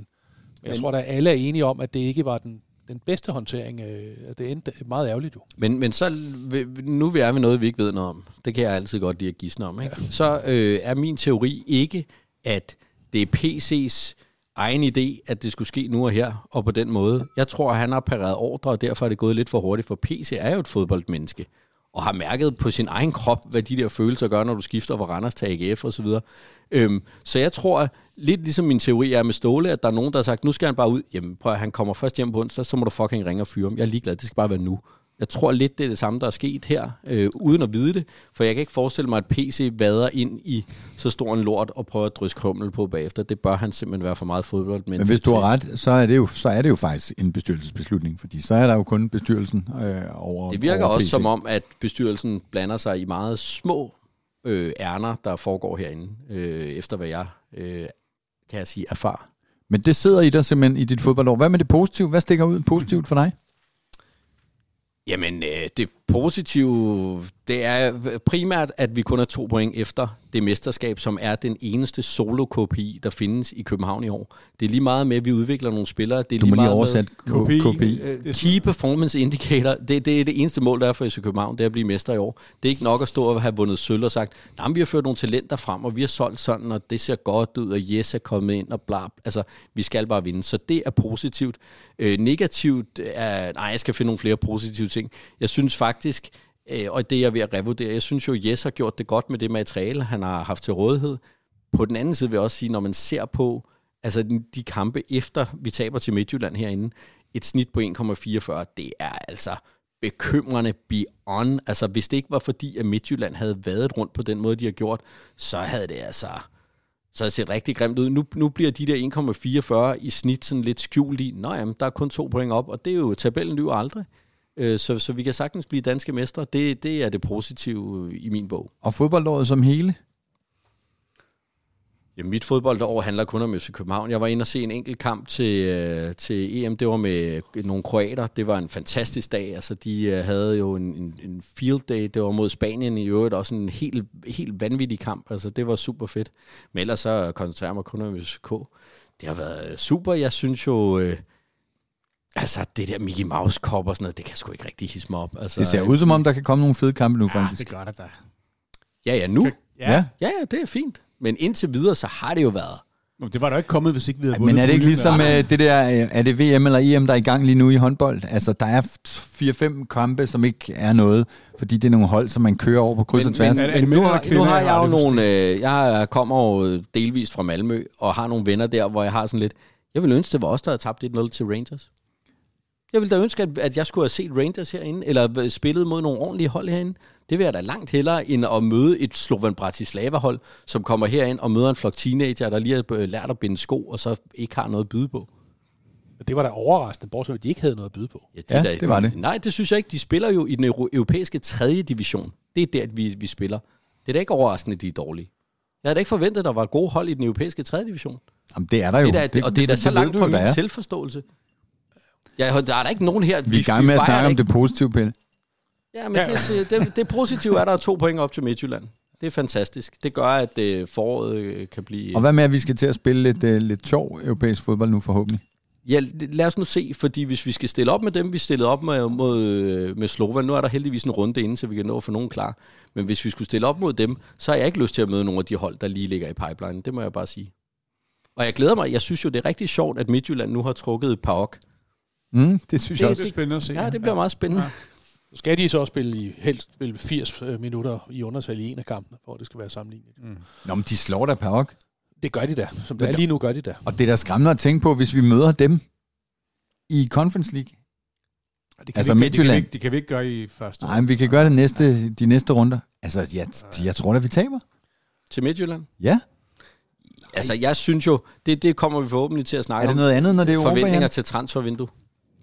men jeg tror, at alle er enige om, at det ikke var den den bedste håndtering. Øh, det endte meget ærgerligt jo. Men, men så, nu er vi noget, vi ikke ved noget om. Det kan jeg altid godt lide at gisne om. Ikke? Ja. Så øh, er min teori ikke, at det er PC's egen idé, at det skulle ske nu og her, og på den måde. Jeg tror, at han har pareret ordre, og derfor er det gået lidt for hurtigt, for PC er jo et fodboldmenneske og har mærket på sin egen krop, hvad de der følelser gør, når du skifter fra Randers til AGF og så videre. Øhm, så jeg tror, lidt ligesom min teori er med Ståle, at der er nogen, der har sagt, nu skal han bare ud. Jamen prøv at han kommer først hjem på onsdag, så må du fucking ringe og fyre ham. Jeg er ligeglad, det skal bare være nu. Jeg tror lidt, det er det samme, der er sket her, øh, uden at vide det. For jeg kan ikke forestille mig, at PC vader ind i så stor en lort og prøver at drysse krummel på bagefter. Det bør han simpelthen være for meget fodbold. Men hvis du har ret, så er, det jo, så er det jo faktisk en bestyrelsesbeslutning, fordi så er der jo kun bestyrelsen øh, over Det virker over også PC. som om, at bestyrelsen blander sig i meget små øh, ærner, der foregår herinde, øh, efter hvad jeg, øh, kan jeg sige, erfar. Men det sidder i dig simpelthen i dit fodboldår. Hvad med det positive? Hvad stikker ud positivt for dig? Jamen, øh, det positive, det er primært, at vi kun er to point efter det mesterskab, som er den eneste solo-KPI, der findes i København i år. Det er lige meget med, at vi udvikler nogle spillere. Det er Du lige må lige meget oversætte KPI. KPI. Med, øh, key Performance Indicator, det, det er det eneste mål, der er for FC København, det er at blive mester i år. Det er ikke nok at stå og have vundet sølv og sagt, nej, vi har ført nogle talenter frem, og vi har solgt sådan, og det ser godt ud, og Jes er kommet ind, og bla. Altså, vi skal bare vinde. Så det er positivt. Øh, negativt er, nej, jeg skal finde nogle flere positive ting. Jeg synes faktisk, øh, og det er jeg ved at revurdere, jeg synes jo, Jes har gjort det godt med det materiale, han har haft til rådighed. På den anden side vil jeg også sige, når man ser på altså de kampe efter vi taber til Midtjylland herinde, et snit på 1,44, det er altså bekymrende beyond. Altså hvis det ikke var fordi, at Midtjylland havde været rundt på den måde, de har gjort, så havde det altså så det set rigtig grimt ud. Nu, nu bliver de der 1,44 i snit sådan lidt skjult i. Nå jamen, der er kun to point op, og det er jo tabellen lyver aldrig. Øh, Så, så vi kan sagtens blive danske mestre. Det, det er det positive i min bog. Og fodboldåret som hele? Ja, mit fodboldår handler kun om FC København. Jeg var inde og se en enkelt kamp til, øh, til EM. Det var med nogle kroater. Det var en fantastisk dag. Altså, de øh, havde jo en, en, en field day. Det var mod Spanien i øvrigt. Også en helt, helt vanvittig kamp. Altså, det var super fedt. Men ellers så koncentrerer jeg mig kun om FCK. Det har været super. Jeg synes jo... Øh, altså, det der Mickey Mouse Cup og sådan noget, det kan sgu ikke rigtig hisse mig op. Altså, Det ser ud som om, der kan komme nogle fede kampe nu, Ja, faktisk. det gør det da. Ja, ja, nu. Ja. Ja. Ja, det er fint. Men indtil videre, så har det jo været. Nå, Det var da ikke kommet, hvis ikke vi havde Men er det ikke ligesom Altså, øh, det der, øh, er det VM eller EM, der er i gang lige nu i håndbold? Altså, der er 4-5 kampe, som ikke er noget, fordi det er nogle hold, som man kører over på kryds og tværs. er det- er det Men nu, har, nu kvinder, har jeg jo nogle... Øh, jeg kommer jo delvist fra Malmø, og har nogle venner der, hvor jeg har sådan lidt... Jeg vil ønske, det var os, der havde tabt 1-0 til Rangers. Jeg ville da ønske, at, at jeg skulle have set Rangers herinde, eller spillet mod nogle ordentlige hold herinde. Det vil jeg da langt hellere, end at møde et Slovan Bratislava-hold, som kommer herind og møder en flok teenager, der lige har lært at binde sko, og så ikke har noget at byde på. Det var da overraskende, bortset fra, at de ikke havde noget at byde på. Ja, Ja, da- det var det. Nej, det synes jeg ikke. De spiller jo i den euro- europæiske 3. division. Det er der, vi, vi spiller. Det er da ikke overraskende, at de er dårlige. Jeg havde da ikke forventet, at der var gode hold i den europæiske 3. division. Jamen, det er der jo. Det er da, og det er da så langt du fra der min selvforståelse. Ja, der er der ikke nogen her... Vi er i gang med at snakke om det positive, Pelle. Ja, men Ja. det, det, det positive er, at der er to point op til Midtjylland. Det er fantastisk. Det gør, at øh, foråret øh, kan blive... Og hvad med, at vi skal til at spille lidt, uh, lidt sjov europæisk fodbold nu forhåbentlig? Ja, lad os nu se, fordi hvis vi skal stille op med dem, vi stillede op med, mod, øh, med Slovan, nu er der heldigvis en runde inden, så vi kan nå at få nogen klar. Men hvis vi skulle stille op mod dem, så har jeg ikke lyst til at møde nogle af de hold, der lige ligger i pipeline. Det må jeg bare sige. Og jeg glæder mig. Jeg synes jo, det er rigtig sjovt, at Midtjylland nu har trukket et par ok. Mm, det synes jeg Det- også. Det er spændende at se. Ja, det bliver meget spændende. Ja. Så skal de så også spille i, helst spille 80 øh, minutter i undertal i en af kampene, for at det skal være sammenlignet. Mm. Nå, men de slår da Parok. Det gør de da. Som det er lige nu, gør de da. Og det er da skræmmende at tænke på, hvis vi møder dem i Conference League. Det kan Altså vi ikke, Midtjylland. Det kan, vi ikke, det kan vi ikke gøre i første. Nej, men vi kan gøre det næste, de næste runder. Altså, jeg, jeg tror da, vi taber. Til Midtjylland. Ja. Altså, jeg synes jo, det, det kommer vi forhåbentlig til at snakke Er det om. noget andet, når det er Europa? Forventninger Jan? til transfervindue.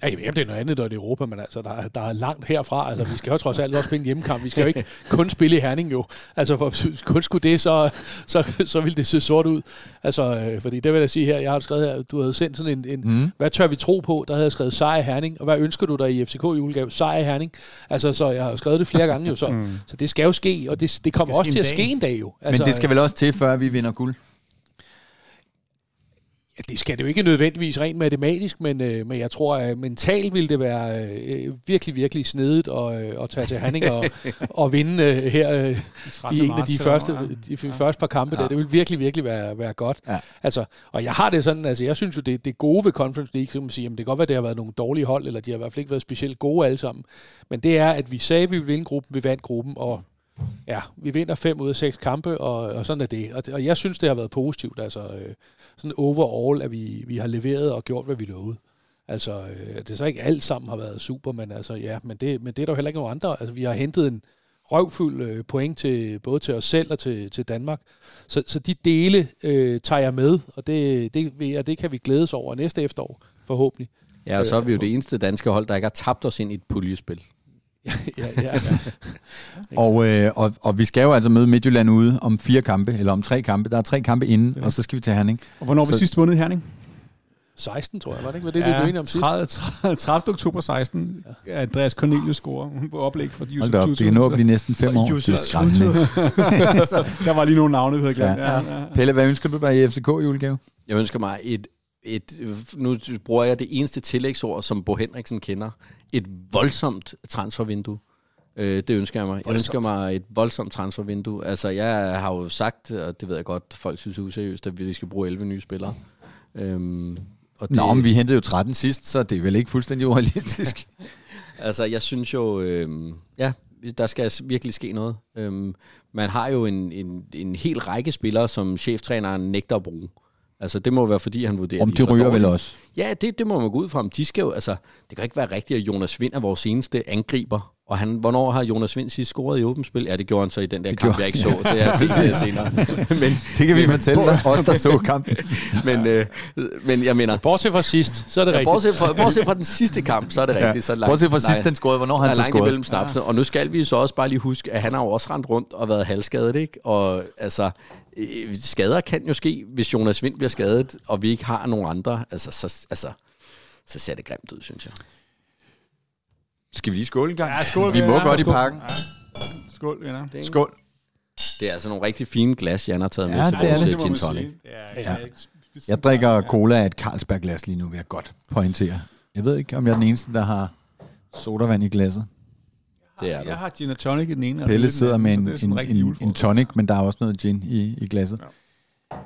Ja, om det er noget andet, det er Europa, men altså, der, er- der er langt herfra. Altså, vi skal jo trods alt også spille en hjemmekamp. Vi skal jo ikke kun spille i Herning jo. Altså, for kun skulle det, så, så, så ville det se sort ud. Altså, øh, fordi det vil jeg sige her, jeg har skrevet her, du havde sendt sådan en, en Mm. hvad tør vi tro på? Der havde jeg skrevet sejr i Herning, og hvad ønsker du dig i FCK julegave? Sejr i Herning. Altså, så jeg har skrevet det flere gange jo, så, Mm. så det skal jo ske, og det, det kommer skal også til at ske en dag jo. Men det skal vel også til, før vi vinder guld? Det skal det jo ikke nødvendigvis rent matematisk, men, øh, men jeg tror, at mentalt vil det være øh, virkelig, virkelig snedigt at, øh, at tage til Hanning og, og vinde øh, her øh, i en af de første, de ja. første par kampe ja. der. Det vil virkelig, virkelig være, være godt. Ja. Altså, og jeg har det sådan, altså jeg synes jo, det, det gode ved Conference League, som man siger, jamen, det kan godt være, at det har været nogle dårlige hold, eller de har i hvert fald ikke været specielt gode alle sammen, men det er, at vi sagde, at vi ville vinde gruppen, vi vandt gruppen, og ja, vi vinder fem ud af seks kampe, og, og sådan er det. Og, og jeg synes, det har været positivt, altså øh, sådan overall, at vi, vi har leveret og gjort, hvad vi lovede. Altså, øh, det er så ikke alt sammen har været super, men altså, ja, men det, men det er der jo heller ikke nogen andre. Altså, vi har hentet en røvfuld øh, point til, både til os selv og til, til Danmark. Så, så de dele øh, tager jeg med, og det, det, det, det kan vi glædes over næste efterår, forhåbentlig. Ja, og så er vi jo det eneste danske hold, der ikke har tabt os ind i et puljespil. Ja, ja, ja. og, øh, og, og vi skal jo altså møde Midtjylland ude om fire kampe, eller om tre kampe. Der er tre kampe inden, ja. og så skal vi til Herning. Og hvornår har vi sidst vundet Herning? 16, tror jeg, var det ikke? Var det, ja, vi blev om sidst? 30, 30, 30. oktober 16. Ja. Andreas Cornelius scorer på oplæg for Hold op, det kan nå at blive næsten fem år. Det er skræmmende. der var lige nogle navne, vi havde glemt. Ja. Ja, ja. Pelle, hvad ønsker du dig i FCK julegave? Jeg ønsker mig et et, nu bruger jeg det eneste tillægsord, som Bo Henriksen kender, et voldsomt transfervindue. Øh, det ønsker jeg mig. Voldsomt. Jeg ønsker mig et voldsomt transfervindue. Altså, jeg har jo sagt, og det ved jeg godt, folk synes er useriøst, at vi skal bruge 11 nye spillere. Øhm, og det, Nå, men vi hentede jo 13 sidst, så det er vel ikke fuldstændig urealistisk. altså, jeg synes jo, øhm, ja, der skal virkelig ske noget. Øhm, man har jo en, en, en hel række spillere, som cheftræneren nægter at bruge. Altså, det må være, fordi han vurderer... Om de, de ryger vel også? Ja, det, det må man gå ud fra. De skal jo, altså, det kan ikke være rigtigt, at Jonas Vind er vores seneste angriber. Og han, hvornår har Jonas Vind sidst scoret i åbent spil? Ja, det gjorde han så i den der det kamp, jeg ikke så. Det er jeg senere. men, det kan vi fortælle dig, os der så kampen. men, øh, men jeg mener... Bortset fra sidst, så er det ja, rigtigt. Bortset fra, bortset fra den sidste kamp, så er det rigtigt. Ja. Så langt, bortset fra sidst, den scorede, hvornår han så scorede. Langt imellem Ja. Og nu skal vi så også bare lige huske, at han har jo også rendt rundt og været halvskadet, ikke? Og altså, Øh, skader kan jo ske, hvis Jonas Vind bliver skadet, og vi ikke har nogen andre. Altså, så, altså, så ser det grimt ud, synes jeg. Skal vi lige skåle en gang? Ja, skål. Vi må ja, godt i pakken. Ja. Skål, venner. Ja. Skål. Det er altså nogle rigtig fine glas, Jan har taget ja, med til vores det, gin tonic. Ja, ja. Jeg drikker cola af et Carlsberg-glas lige nu, vil jeg godt pointere. Jeg ved ikke, om jeg er den eneste, der har sodavand i glasset. Det er du. Jeg har gin og tonic i den ene. Pelle sidder med en, en, en, en tonic, men der er også noget gin i, i glasset. Ja.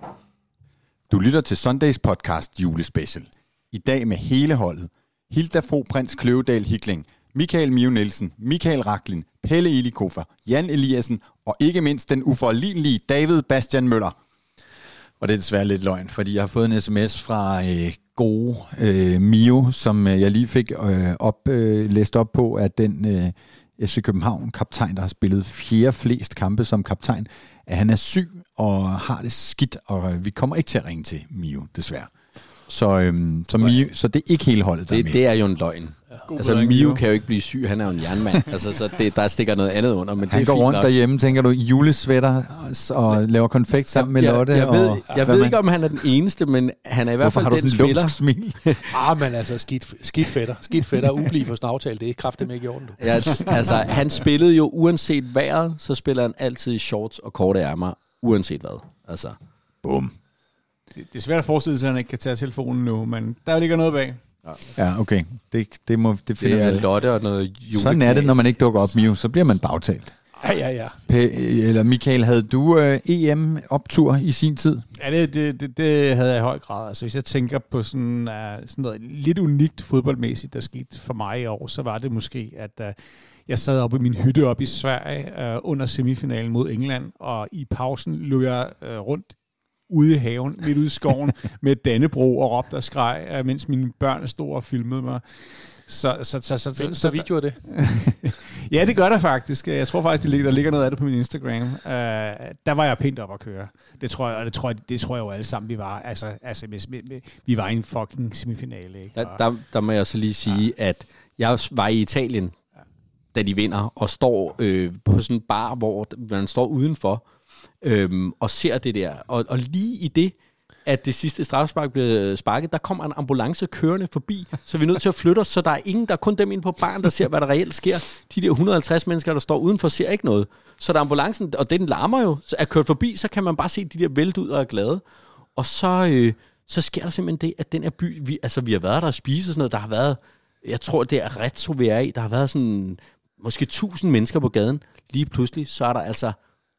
Du lytter til Sundays podcast julespecial. I dag med hele holdet. Hilda Fro Prins Kløvedal Hikling, Michael Mio Nielsen, Michael Raklin, Pelle Ilikofer, Jan Eliassen og ikke mindst den uforlignelige David Bastian Møller. Og det er desværre lidt løgn, fordi jeg har fået en sms fra øh, gode øh, Mio, som øh, jeg lige fik øh, op, øh, læst op på, at den øh, FC København kaptajn, der har spillet fjerde flest kampe som kaptajn, at han er syg og har det skidt, og øh, vi kommer ikke til at ringe til Mio, desværre. Så, øhm, så, Mio, så det er ikke hele holdet, der det, er med. Det er jo en løgn. God altså, Mio kan jo ikke blive syg, han er jo en jernmand. altså, så det, der stikker noget andet under. Men han det går rundt nok. derhjemme, tænker du, julesvætter og ja. laver konfekt sammen med Lotte. Jeg, jeg ved, og, jeg ved ikke, om han er den eneste, men han er i hvert fald den spiller. Hvorfor smil? ah, men altså, skidt, skidt fætter. Skidt fætter, ubliv for snavtale, det er kraftigt med i orden. Ja, altså, han spillede jo uanset vejret, så spiller han altid i shorts og korte ærmer, uanset hvad. Altså. Bum. Det, det er svært at forestille sig, at han ikke kan tage telefonen nu, men der ligger noget bag. Ja, okay. Det, det, må, det finder det er Lotte og noget juleknas. Sådan er det, når man ikke dukker op, Mio. Så bliver man bagtalt. Ja, ja, ja. P- eller Michael, havde du øh, EM-optur i sin tid? Ja, det, det, det, det havde jeg i høj grad. Altså, hvis jeg tænker på sådan, uh, sådan noget lidt unikt fodboldmæssigt, der skete for mig i år, så var det måske, at uh, jeg sad oppe i min hytte op i Sverige uh, under semifinalen mod England, og i pausen løb jeg uh, rundt ude i haven, midt ude i skoven, med Dannebro og råbte og skreg, mens mine børn stod og filmede mig. Så, så, så, så, Findes der video af det? ja, det gør der faktisk. Jeg tror faktisk, der ligger noget af det på min Instagram. Uh, der var jeg pænt op at køre. Det tror jeg, og det tror jeg, det tror jeg jo alle sammen, vi var. Altså, altså med, med, med, vi var i en fucking semifinale. Ikke? Der, der, der må jeg så lige sige, ja. at jeg var i Italien, da de vinder, og står øh, på sådan en bar, hvor man står udenfor, øhm, og ser det der. Og, og lige i det, at det sidste strafspark blev sparket, der kommer en ambulance kørende forbi, så vi er nødt til at flytte os, så der er ingen, der er kun dem inde på barn, der ser, hvad der reelt sker. De der 150 mennesker, der står udenfor, ser ikke noget. Så der ambulancen, og den larmer jo, så er kørt forbi, så kan man bare se de der vælte ud og er glade. Og så, øh, så sker der simpelthen det, at den her by, vi, altså vi har været der og spise og sådan noget, der har været, jeg tror det er retro vi er i, der har været sådan måske 1000 mennesker på gaden. Lige pludselig, så er der altså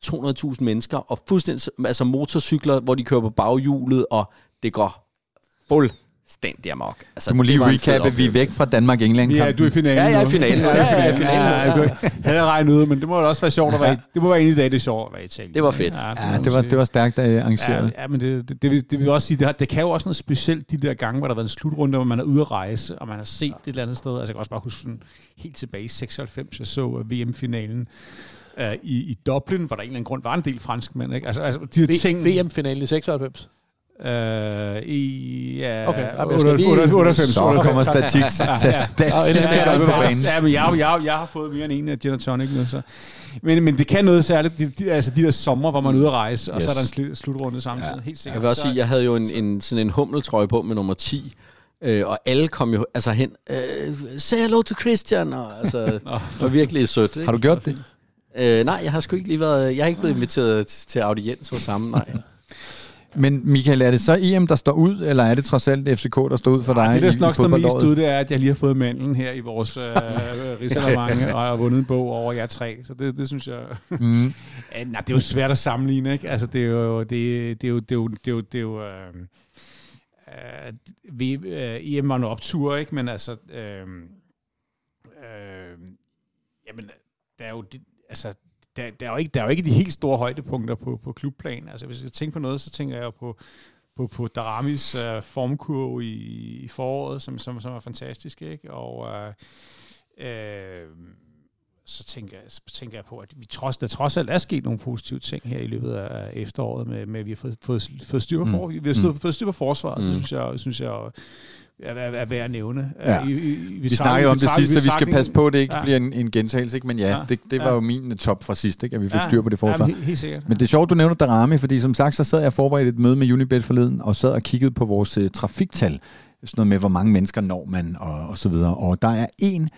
200.000 mennesker, og fuldstændig, altså motorcykler, hvor de kører på baghjulet, og det går fuldstændig amok. Altså, Du må det lige recappe, vi er væk fra Danmark-England. Ja, du er i finalen Ja, jeg er i finalen. Ja, Ja, jeg er i finalen. Ja, jeg kunne- havde jeg regnet ud, men det må jo også være sjovt at være i, det må være en i dag, det er sjovt at være i Italien. Det var fedt. Ja, Ja, det var, det var stærkt øh, arrangeret. Ja, ja men det, det, det, vil, det vil også sige, det, har, det kan jo også noget specielt, de der gange, hvor der har været en slutrunde, hvor man er ude at rejse, og man har set et eller andet sted. Altså, jeg kan også bare huske sådan, helt tilbage i 96, jeg så uh, VM-finalen uh, i, i Dublin, hvor der en eller anden grund var en del franskmænd. Ikke? Altså, altså de her ting... VM-finalen i 96. Uh, i ja, Okay, ja, men jeg skal 98, lige- 98, Så 98. kommer banen. Ja, men jeg, jeg, jeg har fået mere end en af gin og tonic nu, så. Men, men det kan noget særligt, de, de, altså de der sommer, hvor man er ude at rejse, og Yes. så er der en slu- slutrunde samtidig, ja. helt Jeg sikkert. vil også Så- sige, jeg havde jo en, en, sådan en hummeltrøje på med nummer 10, øh, og alle kom jo altså hen, øh, say hello to Christian, og altså, det var virkelig sødt. Ikke? Har du gjort det? Øh, nej, jeg har sgu ikke lige været, jeg har ikke blevet inviteret til audiens hos ham, nej. Men Michael, er det så EM, der står ud, eller er det trods alt FCK, der står ud for dig Ej, det, i, der i nok står mest ud, det er, at jeg lige har fået mandlen her i vores øh, risalemang, og har vundet en bog over jer tre. Så det, det synes jeg... Mm. Ja, nej, det er jo svært at sammenligne, ikke? Altså, det er jo... Det, det er jo... Det er jo... Det er jo, det er jo øh, øh, vi, øh, EM var en optur, ikke? Men altså... Øh, øh, jamen, der er jo... Det, altså, der, der, er jo ikke, der er jo ikke de helt store højdepunkter på, på klubplan. Altså, hvis jeg tænker på noget, så tænker jeg jo på, på, på Daramis øh, formkurve i, i foråret, som, som, som er fantastisk, ikke? Og øh, øh, så tænker, jeg, så tænker jeg på, at vi trods, der trods alt er sket nogle positive ting her i løbet af efteråret, med, med at vi har fået, fået, fået, styr, på Mm. for, vi har fået, Mm. fået styr på forsvaret. Mm. Det synes jeg, synes jeg er, er, er værd at nævne. Ja. I, i, i, Vi snakkede jo om det sidst, så vi skal passe på, at det ikke Ja. bliver en, en gentagelse. Ikke? Men ja, Ja. det, det var Ja. jo min øh, top fra sidst, ikke? at vi fik Ja. styr på det forsvar. Ja, helt, helt sikkert. Men det er sjovt, du nævner Darami, fordi som sagt, så sad jeg forberedt et møde med Unibet forleden, og sad og kiggede på vores uh, trafiktal. Sådan noget med, hvor mange mennesker når man, og, og så videre. Og der er en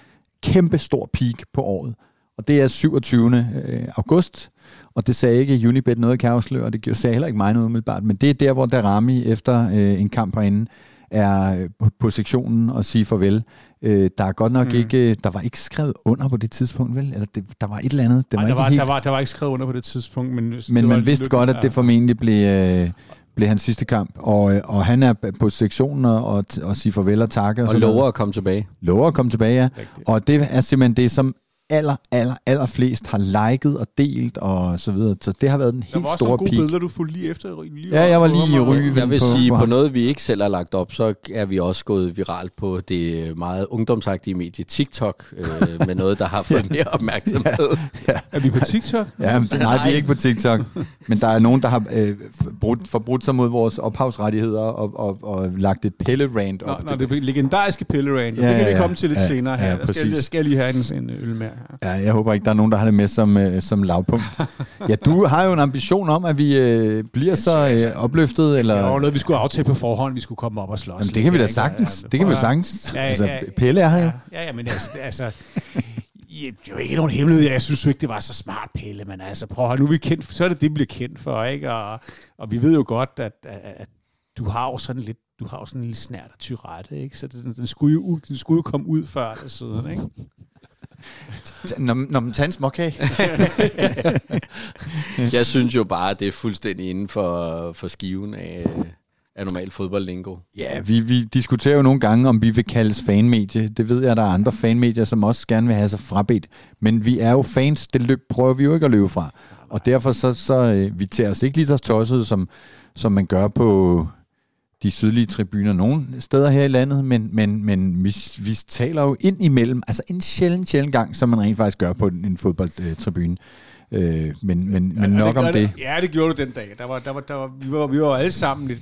kæmpe stor peak på året, og det er 27. øh, august. Og det sagde ikke Unibet noget, kan afsløre, og det gjorde- sagde heller ikke mig noget umiddelbart. Men det er der, hvor Darami efter øh, en kamp herinde er øh, på, sektionen og sige farvel. Øh, der er godt nok Mm. ikke, der var ikke skrevet under på det tidspunkt, vel? Eller det, der var et eller andet. Det var Ej, der, var, helt der, var, der var ikke skrevet under på det tidspunkt, men, men man vidste godt, at det formentlig blev, øh, blev hans sidste kamp. Og, øh, og han er på sektionen og, og, siger farvel og takke. Og, Og lover at komme tilbage. lover at komme tilbage, ja. Rigtigt. Og det er simpelthen det, som aller, aller, aller flest har liket og delt og så videre. Så det har været den Der helt var også store nogle gode peak. billeder, du fulgte lige efter. Lige Ja, jeg var lige i. Ryge. Jeg vil på- sige, på noget, vi ikke selv har lagt op, så er vi også gået viralt på det meget ungdomsagtige medie TikTok, øh, med noget, der har fået mere opmærksomhed. Er vi på TikTok? Ja, men, nej, vi er ikke på TikTok. Men der er nogen, der har øh, forbrudt, forbrudt sig mod vores ophavsrettigheder og, og, og lagt et pille-rant Nå, op. nå, det er legendariske Pillerain. Ja, Ja, det kan ja, vi komme til lidt ja, senere her. ja, der skal, jeg skal lige have en, en øl mere. Ja, jeg håber ikke, der er nogen, der har det med som, øh, som lavpunkt. Ja, du har jo en ambition om, at vi øh, bliver så øh, opløftet, eller... Det var noget, vi skulle aftale på forhånd. Vi skulle komme op og slås. Jamen, det kan vi da sagtens. Ja, Det kan vi sagtens. Ja, ja, Altså. Pelle er her jo. Ja, ja, men altså, altså det er jo ikke nogen hemmelighed. Jeg synes jo ikke, det var så smart, Pelle, men altså, prøv at nu er vi kendt, så er det det, vi bliver kendt for, ikke? Og, og vi ved jo godt, at, at, at du har jo sådan lidt du har jo sådan en lille snært af tyrette, ikke? Så den, den, skulle jo, ud- den skulle jo komme ud før eller siden, ikke? Når, når man tager en småkage. Jeg synes jo bare, at det er fuldstændig inden for, for skiven af, af normal fodboldlingo. Ja, vi, vi diskuterer jo nogle gange, om vi vil kaldes fanmedie. Det ved jeg, der er andre fanmedier, som også gerne vil have sig frabedt. Men vi er jo fans, det løb, prøver vi jo ikke at løbe fra. Og derfor så, så øh, vi tager os ikke lige så tosset, som, som man gør på de sydlige tribuner nogle steder her i landet, men, men, men vi, vi taler jo ind imellem, altså en sjældent, sjældent gang, som man rent faktisk gør på en, fodboldtribune. Øh, men men, men nok om det. Ja, det gjorde du den dag. Der var, der var, der var, vi, var, vi var alle sammen lidt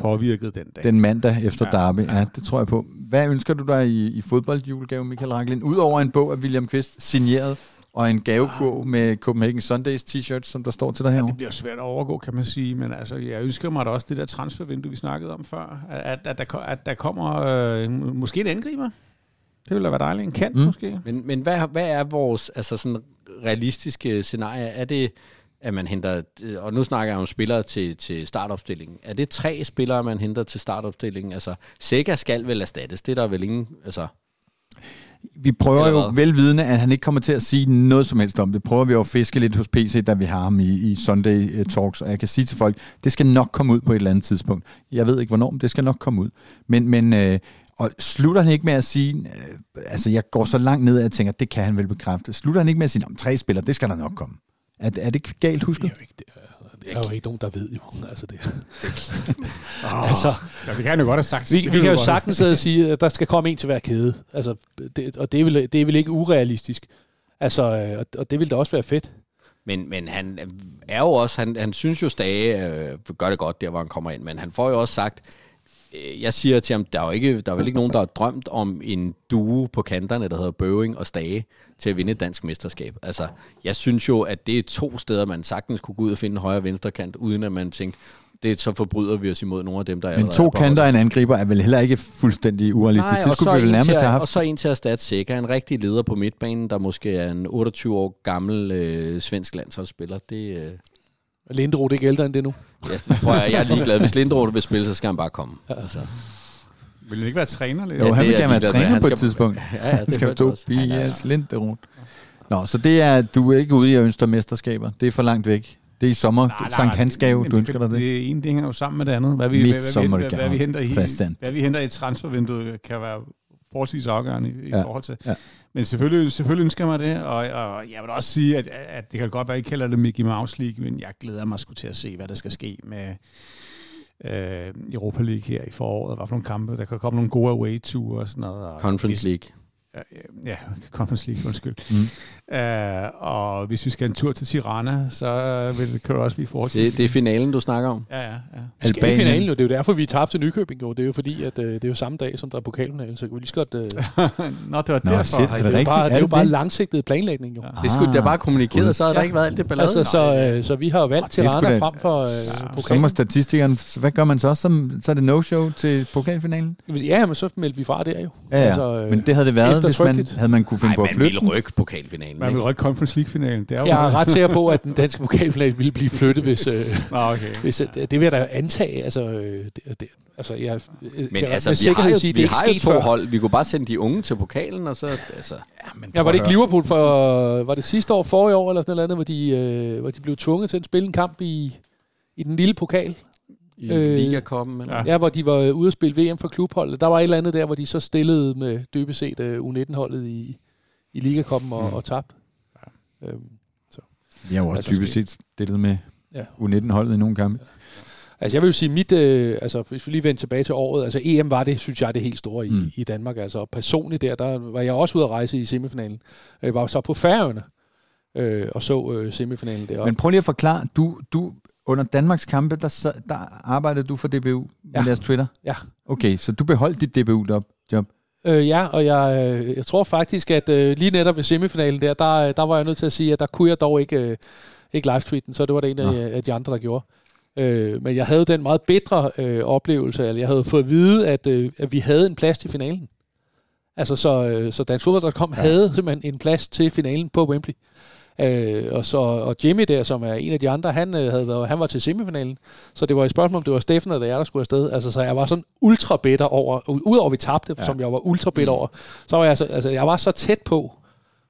påvirket den dag. Den mandag efter Ja, Derby, ja. ja. det tror jeg på. Hvad ønsker du dig i, i fodboldjulegave, Michael Raklin? Udover en bog af William Kvist, signeret, og en gavekurv med Copenhagen Sundays t-shirt, som der står til dig Ja, herovre. det bliver svært at overgå, kan man sige, men altså, jeg ønsker mig da også det der transfervindue, vi snakkede om før, at, at, der, at der kommer øh, måske en angriber. Det ville da være dejligt. En kant Mm. mm. måske. Men, men hvad, hvad er vores altså sådan realistiske scenarie? Er det at man henter, og nu snakker jeg om spillere til, til startopstillingen. Er det tre spillere, man henter til startopstillingen? Altså, Sega skal vel erstattes, det er der vel ingen, altså... Vi prøver Eller jo velvidende, at han ikke kommer til at sige noget som helst om det. Prøver vi jo at fiske lidt hos PC, da vi har ham i, i Sunday øh, Talks, og jeg kan sige til folk, det skal nok komme ud på et eller andet tidspunkt. Jeg ved ikke hvornår, men det skal nok komme ud. Men, men øh, og slutter han ikke med at sige, øh, altså jeg går så langt ned, at jeg tænker, det kan han vel bekræfte. Slutter han ikke med at sige, om tre spillere, det skal der nok komme. Er, er det ikke galt husket? Det er jo ikke, det det er jo ikke nogen, der ved jo. Altså, det, altså, Ja, det kan han jo godt have sagt. vi, vi kan jo sagtens sidde og sige, at der skal komme en til hver kæde. Altså, det, og det er, vel, det er vel ikke urealistisk. Altså, øh, og, og det vil da også være fedt. Men, men han er jo også, han, han synes jo Stage øh, gør det godt der, hvor han kommer ind, men han får jo også sagt, jeg siger til ham, der er jo ikke, der er vel ikke nogen, der har drømt om en duo på kanterne, der hedder Bøving og Stage, til at vinde et dansk mesterskab. Altså, jeg synes jo, at det er to steder, man sagtens kunne gå ud og finde en højre venstre kant, uden at man tænkte, det så forbryder vi os imod nogle af dem, der Men allerede to er kanter en angriber er vel heller ikke fuldstændig urealistisk. Nej, det og skulle så vi vel nærmest til at- have haft. Og så en til at erstatte Sækker, en rigtig leder på midtbanen, der måske er en 28 år gammel øh, svensk landsholdsspiller. Det, øh, Og Linderoth er ikke ældre end det nu. Jeg, prøver, jeg er ligeglad. Hvis Lindroth vil spille, så skal han bare komme. Altså. Vil han ikke være træner? Lidt? Jo, Ja, han det vil er gerne være med. træner på et skal- tidspunkt. Ja, ja, Det det skal er- Tobias Linderoth. Nå, så det er, du er ikke ude i at ønske dig mesterskaber. Det er for langt væk. Det er i sommer. Nej, nej, Sankt nej, Hans gave, men du ønsker dig det. Det ene, det hænger jo sammen med det andet. Hvad vi, hvad, hvad, hvad, hvad, vi henter i, hvad vi henter i transfervinduet, kan være forholdsvis afgørende i, Ja, forhold til. ja. Men selvfølgelig, selvfølgelig ønsker jeg mig det, og, og jeg vil også sige, at, at det kan godt være, at I kalder det Mickey Mouse League, men jeg glæder mig sgu til at se, hvad der skal ske med øh, Europa League her i foråret. Hvad for nogle kampe? Der kan komme nogle gode away-ture og sådan noget. Og Conference League. Ja, ja, Conference League, undskyld. Mm. Uh, og hvis vi skal en tur til Tirana, så vil det, kan det også blive forholdsvis. Det, det er finalen, du snakker om. Ja, ja, ja. Vi skal i Albanien. finalen jo. Det er jo derfor, vi tabte til Nykøbing. Jo. Det er jo fordi, at øh, det er jo samme dag, som der er pokalfinale. Så kan vi lige så godt... Øh, det Nå, det var Nå, derfor. shit, er det er jo rigtigt? bare, det er jo det bare det? langsigtet planlægning. Jo. Ja. Det skulle da bare kommunikeret, så havde der Ja. ikke været alt det ballade. Altså, så, øh, så vi har valgt det er Tirana da- frem for øh, Så pokalen. må statistikeren, så hvad gør man så? Så, så er det no-show til pokalfinalen? Ja, men så meldte vi fra der jo. Ja, ja. Altså, øh, Men det havde det været, hvis man, havde man kunne finde Nej, på at man flytte ville den. rykke pokalfinalen. Man vil ikke? rykke Conference League-finalen. Det er Jeg er ret sikker på, at den danske pokalfinale ville blive flyttet, hvis... Øh, Nå, okay. hvis øh, det vil jeg da antage. Altså, øh, det, det, altså jeg, Men jeg, altså, vi har jo, sige, det vi er ikke har jo to før. hold. Vi kunne bare sende de unge til pokalen, og så... Altså, Ja, var det ikke Liverpool for, var det sidste år, forrige år, eller sådan noget andet, hvor de, øh, hvor de blev tvunget til at spille en kamp i, i den lille pokal? I Øh, Ligakoppen. Eller? ja. Ja, hvor de var ude at spille VM for klubholdet. Der var et eller andet der, hvor de så stillede med dybest set øh, U19-holdet i, i Ligakoppen og, Mm. og tabte. Øhm, Vi har jo også Altså, typisk set stillet med Ja. U19-holdet i nogle kampe. Altså jeg vil jo sige, mit, øh, altså hvis vi lige vender tilbage til året, altså EM var det, synes jeg, det helt store i, Mm. i Danmark. Altså personligt der, der var jeg også ude at rejse i semifinalen. Jeg var så på Færøerne øh, og så øh, semifinalen der. Men prøv lige at forklare, du, du under Danmarks kampe, der, der arbejdede du for DBU med Ja. deres Twitter? Ja. Okay, så du beholdt dit DBU-job? Job. Øh, ja, og jeg, øh, jeg tror faktisk, at øh, lige netop ved semifinalen der, der, øh, der var jeg nødt til at sige, at der kunne jeg dog ikke, øh, ikke live-tweeten, så det var det en af, af de andre, der gjorde. Øh, men jeg havde den meget bedre øh, oplevelse, eller jeg havde fået at vide, at, øh, at vi havde en plads til finalen. Altså, så, øh, så Dansk Fodbold.com ja. havde simpelthen en plads til finalen på Wembley. Øh, og, så, og Jimmy der, som er en af de andre, han, øh, havde været, han var til semifinalen. Så det var et spørgsmål, om det var Steffen eller jeg, der skulle afsted. Altså, så jeg var sådan ultra bitter over, udover at vi tabte, ja. som jeg var ultra bitter over, så var jeg, så, altså, jeg var så tæt på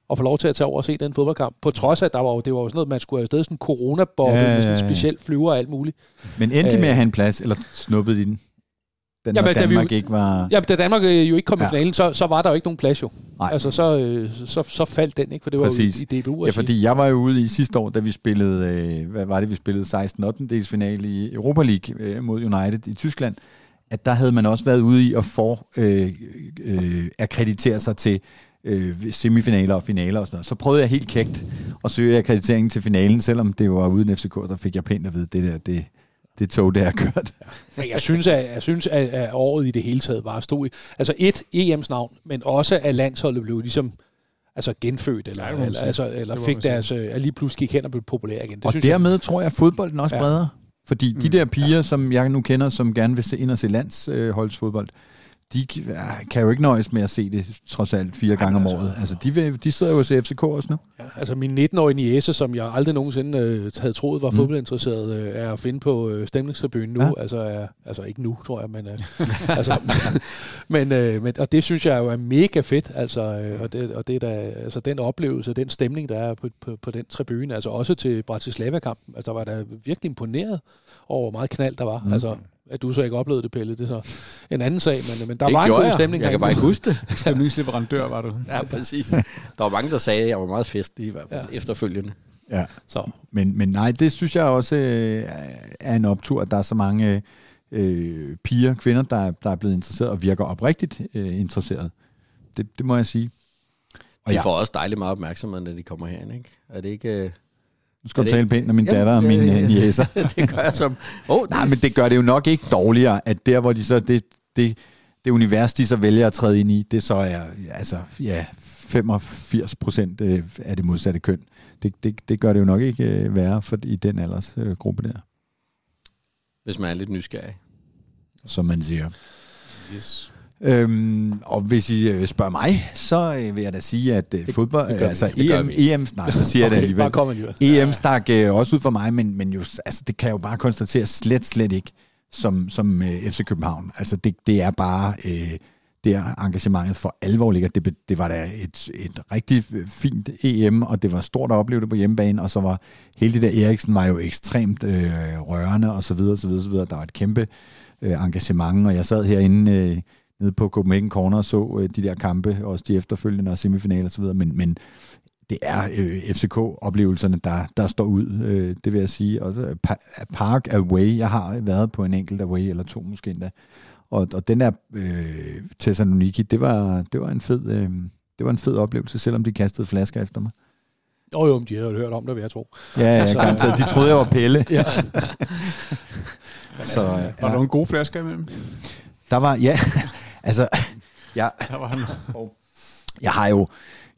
at få lov til at tage over og se den fodboldkamp. På trods af, at der var, jo- det var jo sådan noget, man skulle afsted sådan en coronaboble Ja, ja, med sådan ja, en ja. speciel flyver og alt muligt. Men endte øh, med Øh. at have en plads, eller snuppede de den? Den, Jamen, når da vi- Danmark ikke var... Ja, men da Danmark øh, jo ikke kom Ja. i finalen, så, så var der jo ikke nogen plads jo. Nej. Altså, så, øh, så, så faldt den, ikke? For det var Præcis. jo i, DBU. Ja, fordi jeg var jo ude i sidste år, da vi spillede, øh, hvad var det, vi spillede 16 8. finale i Europa League øh, mod United i Tyskland, at der havde man også været ude i at få øh, øh, akkreditere sig til øh, semifinaler og finaler og sådan noget. Så prøvede jeg helt kægt at søge akkreditering til finalen, selvom det var uden FCK, der fik jeg pænt at vide, det der, det, det tog, der er kørt. Men jeg synes, at, jeg synes at, at året i det hele taget var stod i. Altså et EM's navn, men også at landsholdet blev ligesom altså genfødt, eller, Ja, eller, altså, eller Det fik deres, øh, at lige pludselig gik hen og blev populær igen. Det og synes dermed jeg, tror jeg, at fodbolden også Ja. bredere. Fordi de Mm. der piger, som jeg nu kender, som gerne vil se ind og se landsholdsfodbold, de kan jo ikke nøjes med at se det trods alt fire gange om året. Altså, de, vil, de sidder jo hos FCK også nu. Ja, altså min 19-årige niece, som jeg aldrig nogensinde øh, havde troet var mm. fodboldinteresseret, øh, er at finde på øh, stemningstribunen nu. Ja. Altså, er, altså ikke nu, tror jeg, men, øh, altså, men, øh, men og det synes jeg jo er mega fedt. Altså, øh, og det, og det er da, altså den oplevelse, den stemning, der er på, på, på den tribune, altså også til Bratislava-kampen, altså der var der virkelig imponeret over, hvor meget knald der var. Mm. Altså, at du så ikke oplevede det, Pelle. Det er så en anden sag, men, men der det var en god jeg. stemning. Jeg kan bare ikke huske det. Stemningsleverandør var du. Ja, præcis. Der var mange, der sagde, at jeg var meget festlig i hvert fald ja. efterfølgende. Ja, så. Men, men nej, det synes jeg også øh, er en optur, at der er så mange øh, piger, kvinder, der, der er blevet interesseret og virker oprigtigt øh, interesseret. Det, det må jeg sige. Og de ja. får også dejligt meget opmærksomhed, når de kommer herind, ikke? Er det ikke... Øh nu skal du tale pænt af min datter og min ja, jæser. det gør jeg som... Oh, det... Nej, men det gør det jo nok ikke dårligere, at der, hvor de så... Det, det, det univers, de så vælger at træde ind i, det så er altså, ja, 85 procent øh, af det modsatte køn. Det, det, det gør det jo nok ikke øh, værre for, i den aldersgruppe der. Hvis man er lidt nysgerrig. Som man siger. Yes. Øhm, og hvis I øh, spørger mig, så øh, vil jeg da sige, at øh, fodbold, det, det altså det EM, EM, nej, så siger okay, jeg det alligevel. EM stak øh, også ud for mig, men, men jo, altså, det kan jeg jo bare konstatere slet, slet ikke som, som øh, FC København. Altså det, det er bare øh, der engagementet for alvor ligger. Det, det var da et, et rigtig fint EM, og det var stort at opleve det på hjemmebane, og så var hele det der Eriksen var jo ekstremt øh, rørende, og så videre, så videre, så videre. Der var et kæmpe øh, engagement, og jeg sad herinde øh, nede på Copenhagen Corner og så øh, de der kampe, også de efterfølgende og semifinaler osv., men, men det er øh, FCK-oplevelserne, der, der står ud, øh, det vil jeg sige. Også Park Away, jeg har været på en enkelt away, eller to måske endda, og, og den der øh, Thessaloniki, det var, det var en fed... Øh, det var en fed oplevelse, selvom de kastede flasker efter mig. Åh oh, jo, de havde hørt om det, vil jeg tro. Ja, ja, altså, garanteret. De troede, jeg var Pelle. ja. så, ja. Var der nogle gode flasker imellem? Der var, ja, Altså, jeg, jeg har jo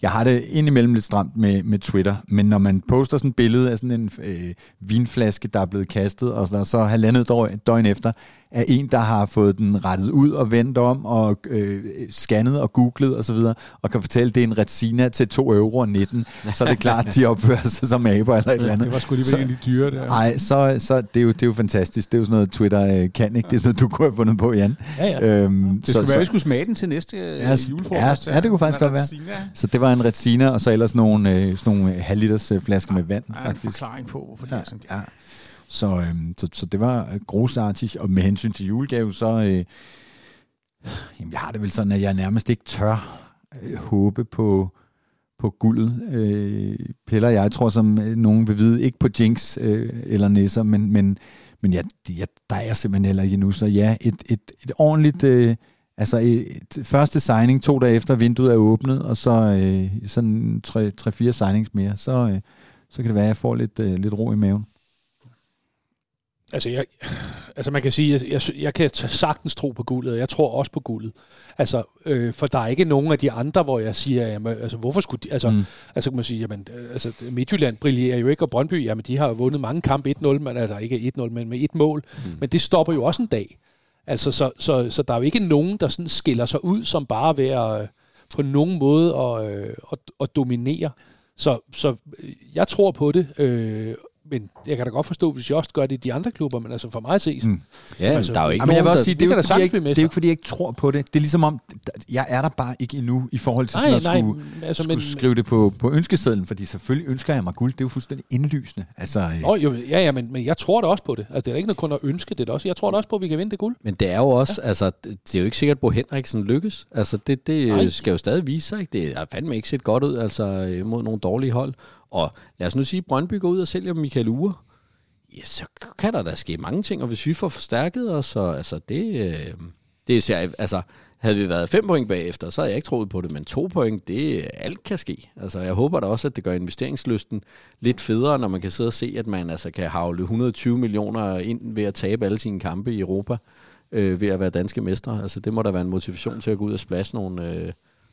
jeg har det indimellem lidt stramt med, med Twitter, men når man poster sådan et billede af sådan en øh, vinflaske, der er blevet kastet, og så, så halvandet døgn, døgn efter, af en, der har fået den rettet ud og vendt om, og øh, scannet og googlet osv., og, og kan fortælle, at det er en retina til 2 euro 19, så er det klart, at de opfører sig som aber eller et eller andet. Det var sgu lige virkelig dyre der. Nej, så, så det, er jo, det er jo fantastisk. Det er jo sådan noget, Twitter øh, kan, ikke? Det er sådan du kunne have fundet på, Jan. Ja, ja. Øhm, det skulle så, være, at vi skulle smage den til næste øh, ja, julefrokost. Ja, ja, det kunne faktisk godt være. Så det var en retina, og så ellers nogle, øh, sådan nogle halvliters øh, flasker med vand. Ja, faktisk. en forklaring på, hvorfor det er sådan. Ja. Så, øh, så, så det var øh, grusartigt, og med hensyn til julegave, så øh, jamen, jeg har det vel sådan, at jeg nærmest ikke tør øh, håbe på, på guldet. Øh, Peller jeg tror, som øh, nogen vil vide, ikke på Jinx øh, eller Nisser, men, men, men ja, ja, der er simpelthen heller ikke nu. Så ja, et, et, et ordentligt... Øh, Altså et, første signing to dage efter vinduet er åbnet, og så øh, sådan tre-fire signings mere, så, øh, så kan det være, at jeg får lidt, øh, lidt ro i maven. Altså, jeg, altså man kan sige, jeg, jeg, jeg kan sagtens tro på guldet, og jeg tror også på guldet. Altså, øh, for der er ikke nogen af de andre, hvor jeg siger, jamen, altså, hvorfor skulle de, altså, mm. altså kan man sige, jamen, øh, altså, Midtjylland brillerer jo ikke, og Brøndby, jamen, de har vundet mange kampe 1-0, men altså ikke 1-0, men med et mål. Mm. Men det stopper jo også en dag. Altså, så, så, så der er jo ikke nogen, der sådan skiller sig ud, som bare ved at, øh, på nogen måde at, øh, at, at dominere. Så, så jeg tror på det, øh, men jeg kan da godt forstå, hvis jeg også gør det i de andre klubber, men altså for mig at se... Mm. Ja, altså, der er jo ikke men jeg vil også sige, det, er jo, fordi jeg, det er jo ikke, fordi jeg ikke tror på det. Det er ligesom om, jeg er der bare ikke endnu i forhold til sådan nej, at skulle, altså, skulle men, skrive det på, på ønskesedlen, fordi selvfølgelig ønsker jeg mig guld. Det er jo fuldstændig indlysende. Altså, øh. Nå, jo, ja, ja, men, men jeg tror da også på det. Altså, det er ikke noget kun at ønske det også. Jeg tror da også på, at vi kan vinde det guld. Men det er jo også, ja. altså, det er jo ikke sikkert, at Bo Henriksen lykkes. Altså, det, det skal jo stadig vise sig. Ikke? Det har fandme ikke set godt ud, altså, mod nogle dårlige hold. Og lad os nu sige, at Brøndby går ud og sælger Michael Ure ja, så kan der da ske mange ting, og hvis vi får forstærket os, så altså det, det det er altså havde vi været fem point bagefter, så havde jeg ikke troet på det, men to point, det alt kan ske. Altså, jeg håber da også, at det gør investeringslysten lidt federe, når man kan sidde og se, at man altså kan havle 120 millioner ind ved at tabe alle sine kampe i Europa, øh, ved at være danske mestre. Altså, det må da være en motivation til at gå ud og splasse nogle, øh,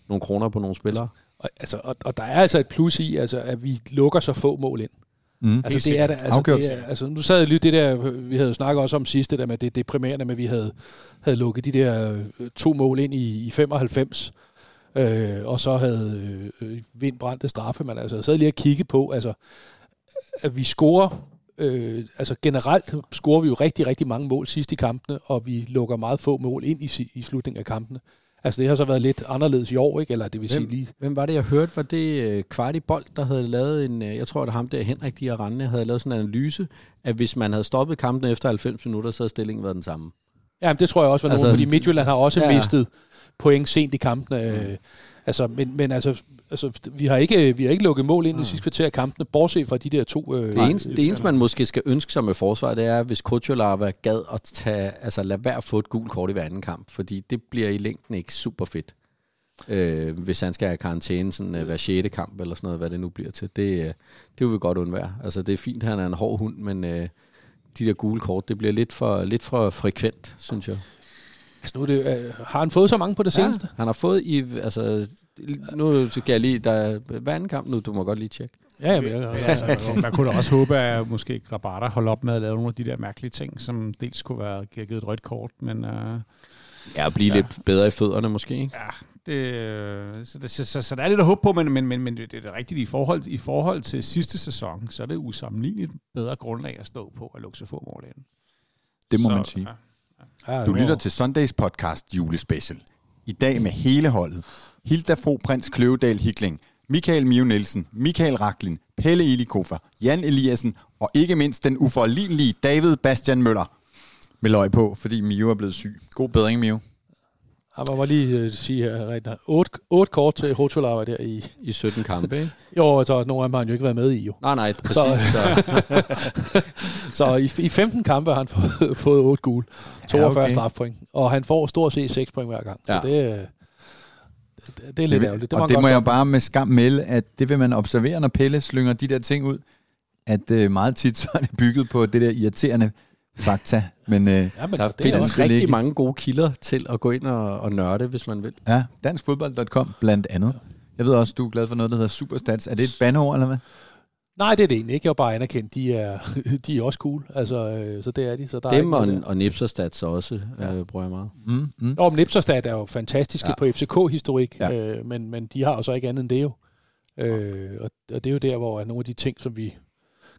nogle kroner på nogle spillere. Og, altså, og, og der er altså et plus i, altså, at vi lukker så få mål ind. Mm. Altså, det er, det, altså, Afgjort. det er, altså, nu sad jeg lige det der, vi havde snakket også om sidst, det der med det deprimerende, med at vi havde, havde lukket de der øh, to mål ind i, i 95, øh, og så havde øh, vind brændte straffe, men altså, jeg sad lige og kiggede på, altså, at vi scorer, øh, altså generelt scorer vi jo rigtig, rigtig mange mål sidst i kampene, og vi lukker meget få mål ind i, i slutningen af kampene. Altså det har så været lidt anderledes i år, ikke? Eller det vil sige Hvem, lige... hvem var det, jeg hørte? Var det øh, Kvarti Bold, der havde lavet en... Øh, jeg tror, det er ham der, Henrik Diarande, havde lavet sådan en analyse, at hvis man havde stoppet kampen efter 90 minutter, så havde stillingen været den samme. Ja, men det tror jeg også var Altså, nogen, fordi Midtjylland har også ja. mistet point sent i kampene. Øh, altså, men, men altså, altså, vi har ikke, vi har ikke lukket mål ind i sidste kvarter af kampene, bortset fra de der to... Øh, Det eneste, det eneste, man måske skal ønske sig med forsvar, det er, hvis Kutsulava gad at tage, altså lade være at få et gult kort i hver anden kamp, fordi det bliver i længden ikke super fedt. Øh, hvis han skal have karantæne sådan øh, hver 6. kamp eller sådan noget, hvad det nu bliver til. Det, øh, det vil vi godt undvære. Altså det er fint, at han er en hård hund, men øh, de der gule kort, det bliver lidt for, lidt for frekvent, synes jeg. Altså, nu det, øh, har han fået så mange på det seneste? Ja, han har fået i, altså, nu skal jeg lige, der er hver anden kamp nu, du må godt lige tjekke. Ja, ja, men, Men jeg, altså, man kunne da også håbe, at måske Grabata holder op med at lave nogle af de der mærkelige ting, som dels kunne være givet et rødt kort, men uh, Ja, at blive ja. lidt bedre i fødderne måske, ikke? ja, det, øh, så, det, så, så, så der er lidt at håbe på, men, men, men, men det er rigtigt, i forhold, i forhold til sidste sæson, så er det usammenligneligt bedre grundlag at stå på at lukke så få mål ind. Det må så, man sige. Ja. ja, Du lytter til Sundays podcast julespecial. I dag med hele holdet. Hilda Fro Prins Kløvedal Hikling, Michael Mio Nielsen, Michael Raklin, Pelle Ilikofer, Jan Eliassen og ikke mindst den uforlignelige David Bastian Møller. Med løg på, fordi Mio er blevet syg. God bedring, Mio. Man må lige øh, sige her, Rigtig. Otte, otte kort til Hotolava der i... I 17 kampe, ikke? Jo, så nogle af dem har han jo ikke været med i, jo. Nej, nej, præcis. Så- Så, Så i, i 15 kampe har han fået, fået 8 gule, 42 Ja, okay. strafpoint, og han får stort set 6 point hver gang. Ja. Så det, øh, det, det er lidt vil- ærgerligt. og man det må jeg bare med skam melde, at det vil man observere, når Pelle slynger de der ting ud. At øh, meget tit så er det bygget på det der irriterende fakta. Men øh, Ja, men der det er findes rigtig ligge. mange gode kilder til at gå ind og, og nørde, hvis man vil. ja, danskfodbold.com blandt andet. Jeg ved også, du er glad for noget, der hedder Superstats. Er det et bandeord, eller hvad? Nej, det er det egentlig ikke. Jeg er bare anerkendt. De er, de er også cool. Altså, øh, så det er de. Så der er Dem ikke noget og, og Nipser-stats også, ja. øh, bruger jeg meget. Mm, mm. Men Nipserstad er jo fantastiske Ja. på FCK-historik, ja. øh, men, men de har jo så ikke andet end det jo. Øh, og, og det er jo der, hvor nogle af de ting, som vi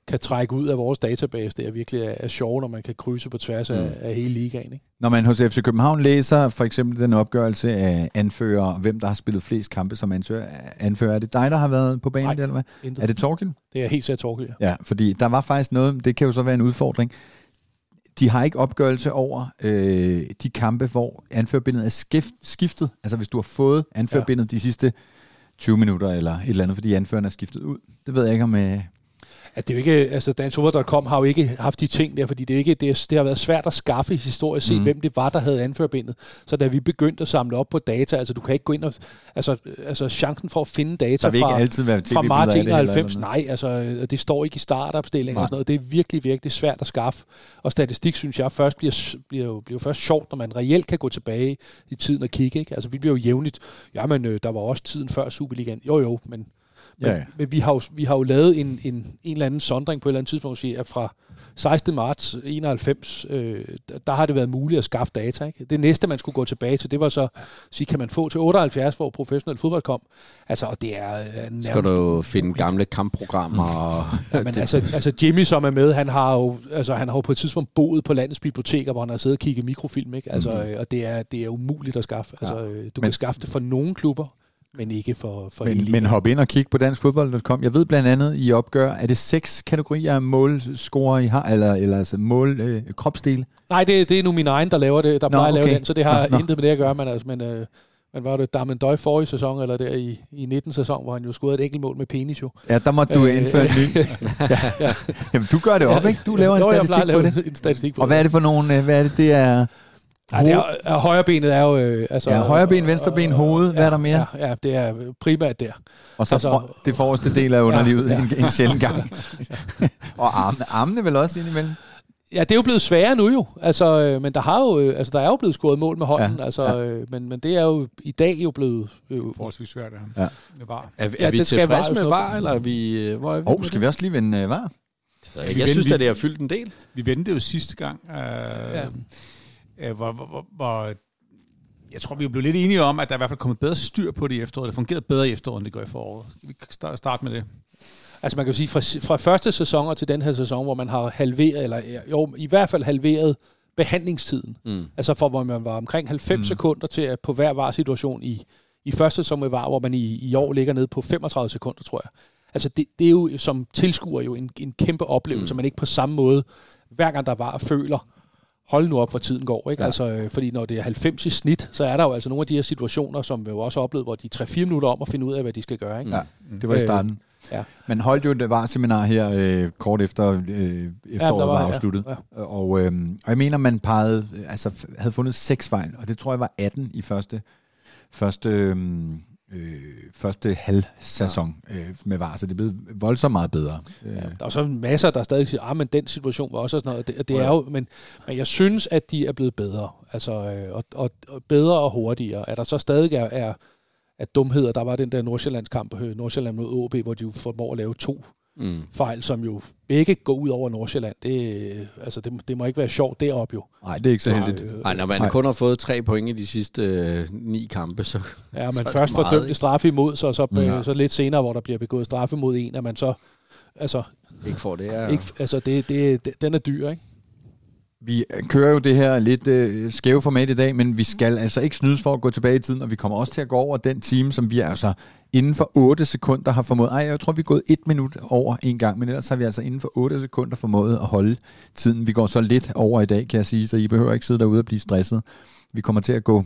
kan trække ud af vores database, det er virkelig er, er sjove, når man kan krydse på tværs af, Mm. af hele ligaen. Ikke? Når man hos FC København læser for eksempel den opgørelse af anfører, hvem der har spillet flest kampe som anfører, anfører er det dig, der har været på banen, Nej. eller hvad? Intet. Er det Torgild? det er helt sikkert Torgild, ja. Ja, fordi der var faktisk noget, det kan jo så være en udfordring. De har ikke opgørelse over øh, de kampe, hvor anførbindet er skift, skiftet. Altså hvis du har fået anførbindet ja. de sidste 20 minutter eller et eller andet, fordi anføreren er skiftet ud. Det ved jeg ikke om... Øh, At det er jo ikke, altså dansover.com har jo ikke haft de ting der, fordi det, er ikke, det, er, det har været svært at skaffe historisk set, Mm. hvem det var, der havde anførbindet. Så da vi begyndte at samle op på data, altså du kan ikke gå ind og, altså, altså chancen for at finde data der vil ikke fra, altid være fra marts af det. eller 91, noget. nej, altså det står ikke i startopstillingen og sådan noget. Det er virkelig, virkelig svært at skaffe. Og statistik, synes jeg, først bliver, bliver, jo, bliver først sjovt, når man reelt kan gå tilbage i tiden og kigge. Ikke? Altså vi bliver jo jævnligt, jamen øh, der var også tiden før Superligaen. Jo jo, men men, Ja, ja, ja. men vi, har jo, vi har jo lavet en, en, en eller anden sondring på et eller andet tidspunkt, at fra 16. marts 91, øh, der- har det været muligt at skaffe data. Ikke? Det næste, man skulle gå tilbage til, det var så, sige, kan man få til 78, hvor professionel fodbold kom. Altså, og det er øh, nærmest... Skal du finde gamle kampprogrammer. Og, Ja, men altså, altså Jimmy, som er med, han har jo, altså, han har jo på et tidspunkt boet på landets biblioteker, hvor han har siddet og kigget mikrofilm, ikke? Altså, Mhm. mm-hmm. og det er, det er umuligt at skaffe. Ja. Altså, øh, du Men- kan skaffe det for nogle klubber, men ikke for, for Men, men hop ind og kig på danskfodbold.com. Jeg ved blandt andet, I opgør, er det seks kategorier af målscorer, I har, eller, eller altså mål, øh, kropsdele? Nej, det, det er nu min egen, der laver det, der Nå, plejer at lave okay. den, så det har Nå, nå. intet med det at gøre, men, altså, men, øh, men var det Darmen Døj forrige sæson, eller der i, i 19 sæson, hvor han jo scorede et enkelt mål med penis jo. Ja, der måtte du Øh, indføre en ny. ja. Jamen, du gør det op, ikke? Du laver en statistik at på det. En statistik på Og hvad er det for nogle, øh, hvad er det, det er... Ja, det er, er, højrebenet er jo... Øh, altså, Ja, højre ben, venstre ben, hoved. Hvad er der mere? Ja, ja, det er primært der. Og så Altså- altså, det forreste del af underlivet Ja, ja, ja. En, en sjælden gang. og armene, armene vel også indimellem? Ja, det er jo blevet sværere nu jo. Altså, øh, men der har jo, øh, altså, der er jo blevet scoret mål med hånden. Ja, altså, ja. øh, men, men det er jo i dag jo blevet... Øh, Forholdsvis svært, Ja. ja. Det var. er, er Ja, vi det skal tilfredse med. VAR, eller er vi... øh, Hvor er vi oh, med skal det? vi også lige vende uh, var? Jeg, jeg vent- synes at det har fyldt en del. Vi vendte jo sidste gang, øh, Ja. Øh, hvor, hvor, hvor, jeg tror, vi blev lidt enige om, at der er i hvert fald kommet bedre styr på det i efteråret. Det fungerede bedre i efteråret, end det gør i foråret. Vi sta- starte med det? Altså man kan jo sige, fra, fra første sæson og til den her sæson, hvor man har halveret, eller jo, i hvert fald halveret behandlingstiden. Mm. Altså for hvor man var omkring 90 Mm. sekunder til at på hver var situation i, i første sæson med var, hvor man i, i år ligger nede på 35 sekunder, tror jeg. Altså det, det er jo som tilskuer jo en, en kæmpe oplevelse, Mm. mm. man ikke på samme måde, hver gang der var, føler, hold nu op, hvor tiden går. Ikke? Ja. Ja. Altså, øh, fordi når det er 90 i snit, så er der jo altså nogle af de her situationer, som vi jo også har oplevet, hvor de er 3-4 minutter om at finde ud af, hvad de skal gøre. Ikke? Ja, det var i Øh, starten. ja. Man holdt jo et var-seminar her øh, kort efter øh, efteråret der var, var- afsluttet. ja, Og, øh, og jeg mener, man pegede, øh, altså havde fundet seks fejl, og det tror jeg var 18 i første, første, øh, øh, første halvsæson øh, med VAR, så det er blevet voldsomt meget bedre. Øh, Ja, der er så masser, der stadig siger, ah, men den situation var også sådan noget. Det, det er jo, men, men jeg synes, at de er blevet bedre. Altså, øh, og, og, og bedre og hurtigere. Er der så stadig er, er, er dumheder, der var den der Nordsjællandskamp, øh, Nordsjælland mod OB, hvor de jo formår at lave to Mm. fejl, som jo begge går ud over Nordsjælland. Det, øh, altså, det, det må ikke være sjovt deroppe jo. Nej, det er ikke så heldigt. Øh, Ej, når man Nej. kun har fået tre point i de sidste øh, ni kampe, så... Ja, man så det først får dømt straffe imod, så, så, Ja. ja. så lidt senere, hvor der bliver begået straffe mod en, at man så... Altså, ikke får det. Er, ja. ikke, altså det, det, det, den er dyr, ikke? Vi kører jo det her lidt øh, skæve format i dag, men vi skal altså ikke snydes for at gå tilbage i tiden, og vi kommer også til at gå over den time, som vi altså inden for 8 sekunder har formået. Ej, jeg tror, vi er gået et minut over en gang, men ellers har vi altså inden for 8 sekunder formået at holde tiden. Vi går så lidt over i dag, kan jeg sige, så I behøver ikke sidde derude og blive stresset. Vi kommer til at gå,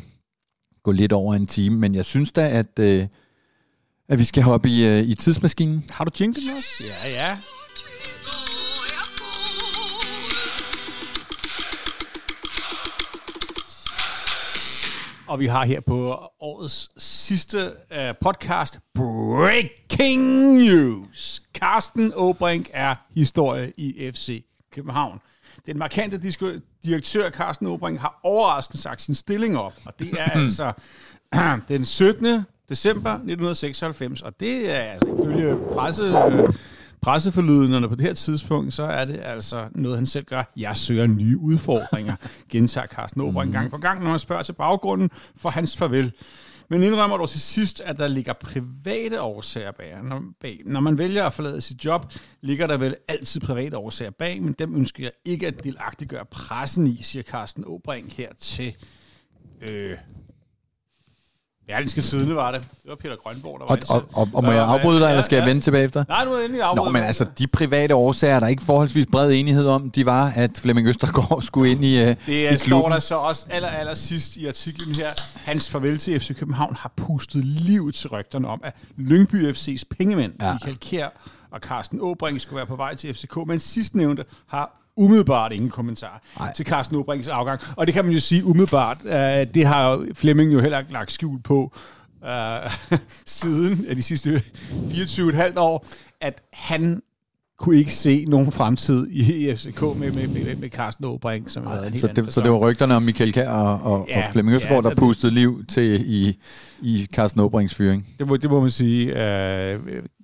gå lidt over en time, men jeg synes da, at, øh, at vi skal hoppe i, øh, i tidsmaskinen. Har du jinglen også? Ja, ja. Og vi har her på årets sidste uh, podcast Breaking News. Carsten Åbrink er historie i FC København. Den markante direktør Carsten Åbrink har overraskende sagt sin stilling op, og det er altså den 17. december 1996, og det er altså ifølge presse, øh, presseforlydenderne på det her tidspunkt, så er det altså noget, han selv gør. Jeg søger nye udfordringer, gentager Carsten Åbrink gang på gang, når man spørger til baggrunden for hans farvel. Men indrømmer dog til sidst, at der ligger private årsager bag. Når, bag. Når man vælger at forlade sit job, ligger der vel altid private årsager bag, men dem ønsker jeg ikke at delagtiggøre pressen i, siger Carsten Åbrink her til... Øh, Berlingske Tidene var det. Det var Peter Grønborg, der var Og, og, og, og må jeg afbryde dig, eller skal jeg vente tilbage efter? Nej, du er endelig afbryde. Nå, men altså, de private årsager, der er ikke forholdsvis bred enighed om, de var, at Flemming Østergaard skulle ind i, uh, Det i er, står klubben. der så også aller, aller sidst i artiklen her. Hans farvel til FC København har pustet liv til rygterne om, at Lyngby FC's pengemænd, Ja. ja. Michael Kjær og Carsten Åbrink, skulle være på vej til FCK, men sidstnævnte har umiddelbart ingen kommentar. Ej. til Carsten Åbrinks afgang. Og det kan man jo sige umiddelbart. Uh, det har Flemming jo heller ikke lagt skjul på uh, siden af de sidste 24,5 år, at han kunne ikke se nogen fremtid i FCK med, med, med, med Carsten Åbrink, som havde en helt Så det, så det var rygterne om Michael Kjær og, og, Ja, og Flemming Østergaard, ja, der det- pustede liv til i, i Carsten Åbrinks fyring. Det må, det må man sige. Øh,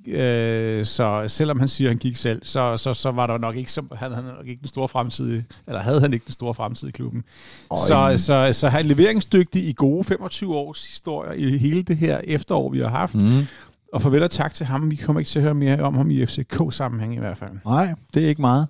øh, så selvom han siger, at han gik selv, så, så, så var der nok ikke, så havde han nok ikke den store fremtid, eller havde han ikke den store fremtid i klubben. Og Så, så, så han er leveringsdygtig i gode 25 års historie i hele det her efterår, vi har haft. Mm. Og farvel og tak til ham. Vi kommer ikke til at høre mere om ham i FCK-sammenhæng i hvert fald. Nej, det er ikke meget.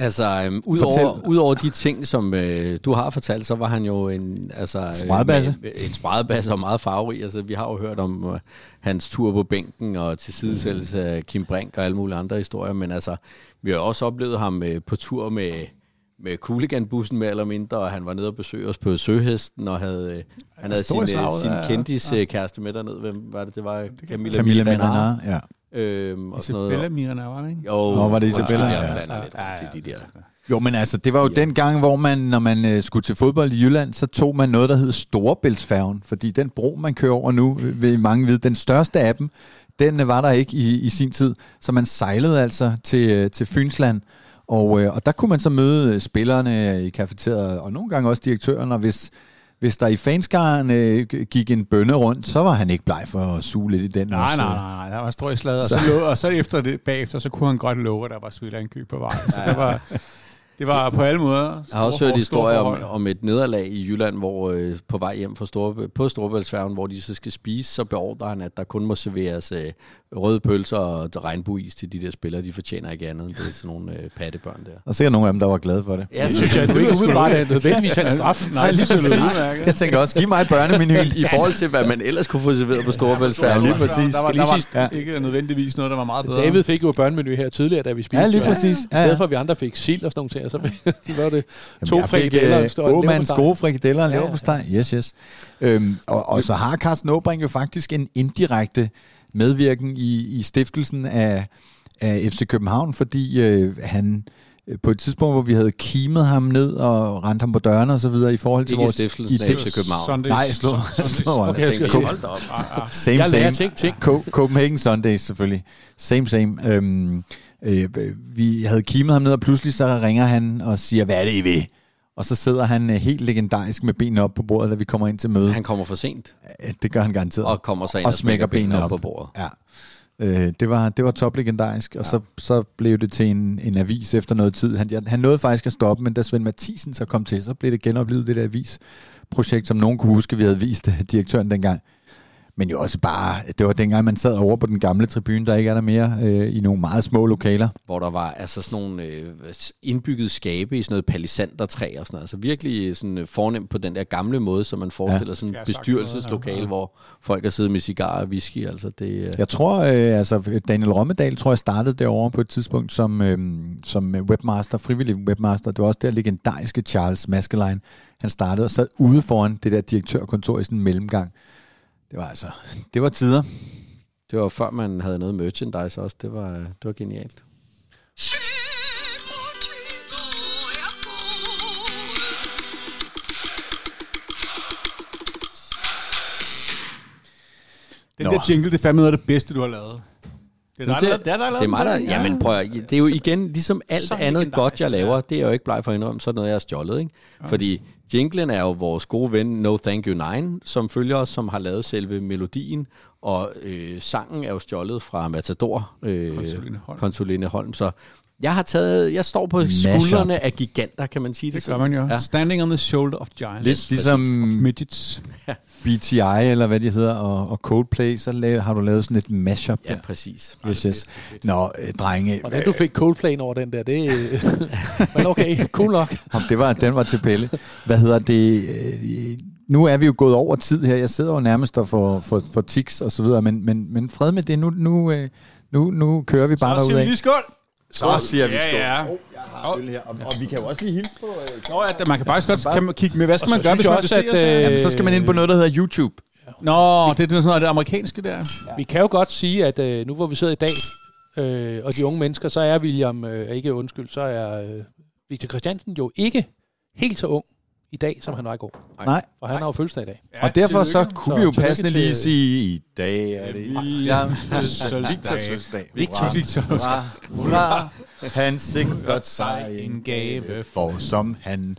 Altså, øhm, udover, udover de ting, som øh, du har fortalt, så var han jo en... Altså, øh, Spredebasse. med- En spredebasse og meget farverig. Altså, vi har jo hørt om øh, hans tur på bænken og tilsidesættelse af Kim Brink og alle mulige andre historier, men altså, vi har også oplevet ham øh, på tur med med Cooligan-bussen mere eller mindre, og han var nede og besøge os på Søhesten, og havde, øh, han havde sin, øh, sin ja. kendis-kæreste med dernede. Hvem var det? Det var Camilla, Camilla. Milanar, ja. Øhm, og sådan noget. Isabella Mirna, var det ikke? Jo, Nå, var det Isabella? Ja. lidt. Ja, ja, Det er de der. Jo, men altså, det var jo ja. den gang, hvor man, når man øh, skulle til fodbold i Jylland, så tog man noget, der hed Storebæltsfærgen, fordi den bro, man kører over nu, vil mange vide, den største af dem, den øh, var der ikke i, i sin tid, så man sejlede altså til, øh, til Fynsland, og, øh, og der kunne man så møde øh, spillerne i kafeteriet, og nogle gange også direktøren, og hvis, hvis der i fanskaren øh, gik en bønne rundt, så var han ikke bleg for at suge lidt i den. Nej, også. nej, nej, nej. Der var strøgslaget, og, så, lå, og så efter det, bagefter, så kunne han godt love, at der var spillerankyb på vej. Så det var, det var på alle måder. Jeg har også hørt historier om, om et nederlag i Jylland, hvor øh, på vej hjem fra Store, på Storebæltsfærgen, hvor de så skal spise, så beordrer han, at der kun må serveres øh, røde pølser og regnbueis til de der spillere. De fortjener ikke andet end det er sådan nogle øh, pattebørn der. Og sikkert nogle af dem, der var glade for det. Ja, Det synes jeg, det er ikke umiddelbart er nødvendigvis en straf. Nej, lige så Jeg tænker også, giv mig et børnemenu. I forhold til, hvad man ellers kunne få serveret på Storebæltsfærgen. lige præcis. Der var, der var sige- ja. ikke nødvendigvis noget, der var meget bedre. David fik jo børnemenu her tidligere, da vi spiste. Ja, lige præcis. I Ja, ja. stedet for, at vi andre fik sild og sådan nogle ting, så var det to Jamen, jeg fik frikadeller og en øh, leverpostej. gode frikadeller og Ja, ja. leverpostej. Yes, yes. Øhm, og, og så har Carsten Åbring jo faktisk en indirekte medvirken i, i stiftelsen af, af FC København, fordi øh, han øh, på et tidspunkt, hvor vi havde kimet ham ned og rendt ham på dørene og så videre i forhold til Ikke vores stiftelsen af idé. FC København. Sundays. Nej, slå, Okay, jeg tænkte, hold da op. Ah, ah. Same, Jeg lærer ting, ting. Co- Copenhagen Sundays selvfølgelig. Same, same. Øhm, øh, vi havde kimet ham ned, og pludselig så ringer han og siger, hvad er det, I vil? Og så sidder han øh, helt legendarisk med benene op på bordet, da vi kommer ind til møde. Han kommer for sent Det gør han garanteret. og kommer så ind Og og, smækker benene op op. på bordet. Ja. Øh, det var, det var top legendarisk, og ja. så, så blev det til en, en avis efter noget tid. Han, han nåede faktisk at stoppe, men da Svend Mathisen så kom til, så blev det genoplevet det der avisprojekt, som nogen kunne huske, vi havde vist direktøren dengang. Men jo også bare, det var dengang, man sad over på den gamle tribune, der ikke er der mere, øh, i nogle meget små lokaler. hvor der var altså sådan nogle øh, indbygget skabe i sådan noget palisandertræ og sådan noget. Altså virkelig sådan øh, fornemt på den der gamle måde, som man forestiller ja. sådan sagt bestyrelseslokale, noget, ja. hvor folk har siddet med cigarer og whisky. Altså det, øh, Jeg tror, øh, altså Daniel Rommedal, tror jeg startede derovre på et tidspunkt som, øh, som webmaster, frivillig webmaster. Det var også der legendariske Charles Maskelyne. Han startede og sad ude foran det der direktørkontor i sådan en mellemgang. Det var altså, det var tider. det var før man havde noget merchandise også. Det var, det var genialt. Den Nå. der jingle, det er fandme noget af det bedste, du har lavet. Det er dig, det, der, det er, dig, der det er mig, der... Jamen prøv at, det er jo igen, ligesom alt Så andet godt, jeg laver, det er jo ikke bleg for at indrømme, så er noget, jeg har stjålet. Ikke? Fordi jinglen er jo vores gode ven No Thank You Nine, som følger os, som har lavet selve melodien, og øh, sangen er jo stjålet fra Matador, øh, Konsuline Holm. Konsuline Holm. Så jeg har taget, jeg står på Mashup. skuldrene af giganter, kan man sige det, Det gør man jo. Ja. Standing on the shoulder of giants. Lidt ligesom midgets. BTI, eller hvad de hedder, og, og Coldplay, så lav, har du lavet sådan et mashup Ja, der. præcis. Yes, yes. Nå, øh, drenge, Hvordan du fik Coldplay over den der, det øh, Men okay, cool nok. Om det var, den var til Pelle. Hvad hedder det? øh, Nu er vi jo gået over tid her. Jeg sidder jo nærmest og får, får, får tics og så videre, men, men, men fred med det. Nu, nu, øh, nu, nu kører vi bare Så siger vi derudad. lige skål. Så siger vi Ja, skål. ja. Og, og vi kan jo også lige hilse på... Øh, Nå, ja, man kan faktisk godt kan man kigge med. Hvad skal man gøre, hvis jeg man også, at, os? øh, her? Jamen, så skal man ind på noget, der hedder YouTube. Nå, det er sådan noget af det amerikanske der. Vi kan jo godt sige, at øh, nu hvor vi sidder i dag, øh, og de unge mennesker, så er William, øh, ikke undskyld, så er øh, Victor Christiansen jo ikke helt så ung i dag, som han var i går. Nej. Og han har jo fødselsdag i dag. Ja, Og derfor så kunne Så vi jo passende lige sige, i dag er det Ja, Victors fødselsdag. fødselsdag. Victor, Victor. hurra, hurra. Han sikrer sig en gave for som han...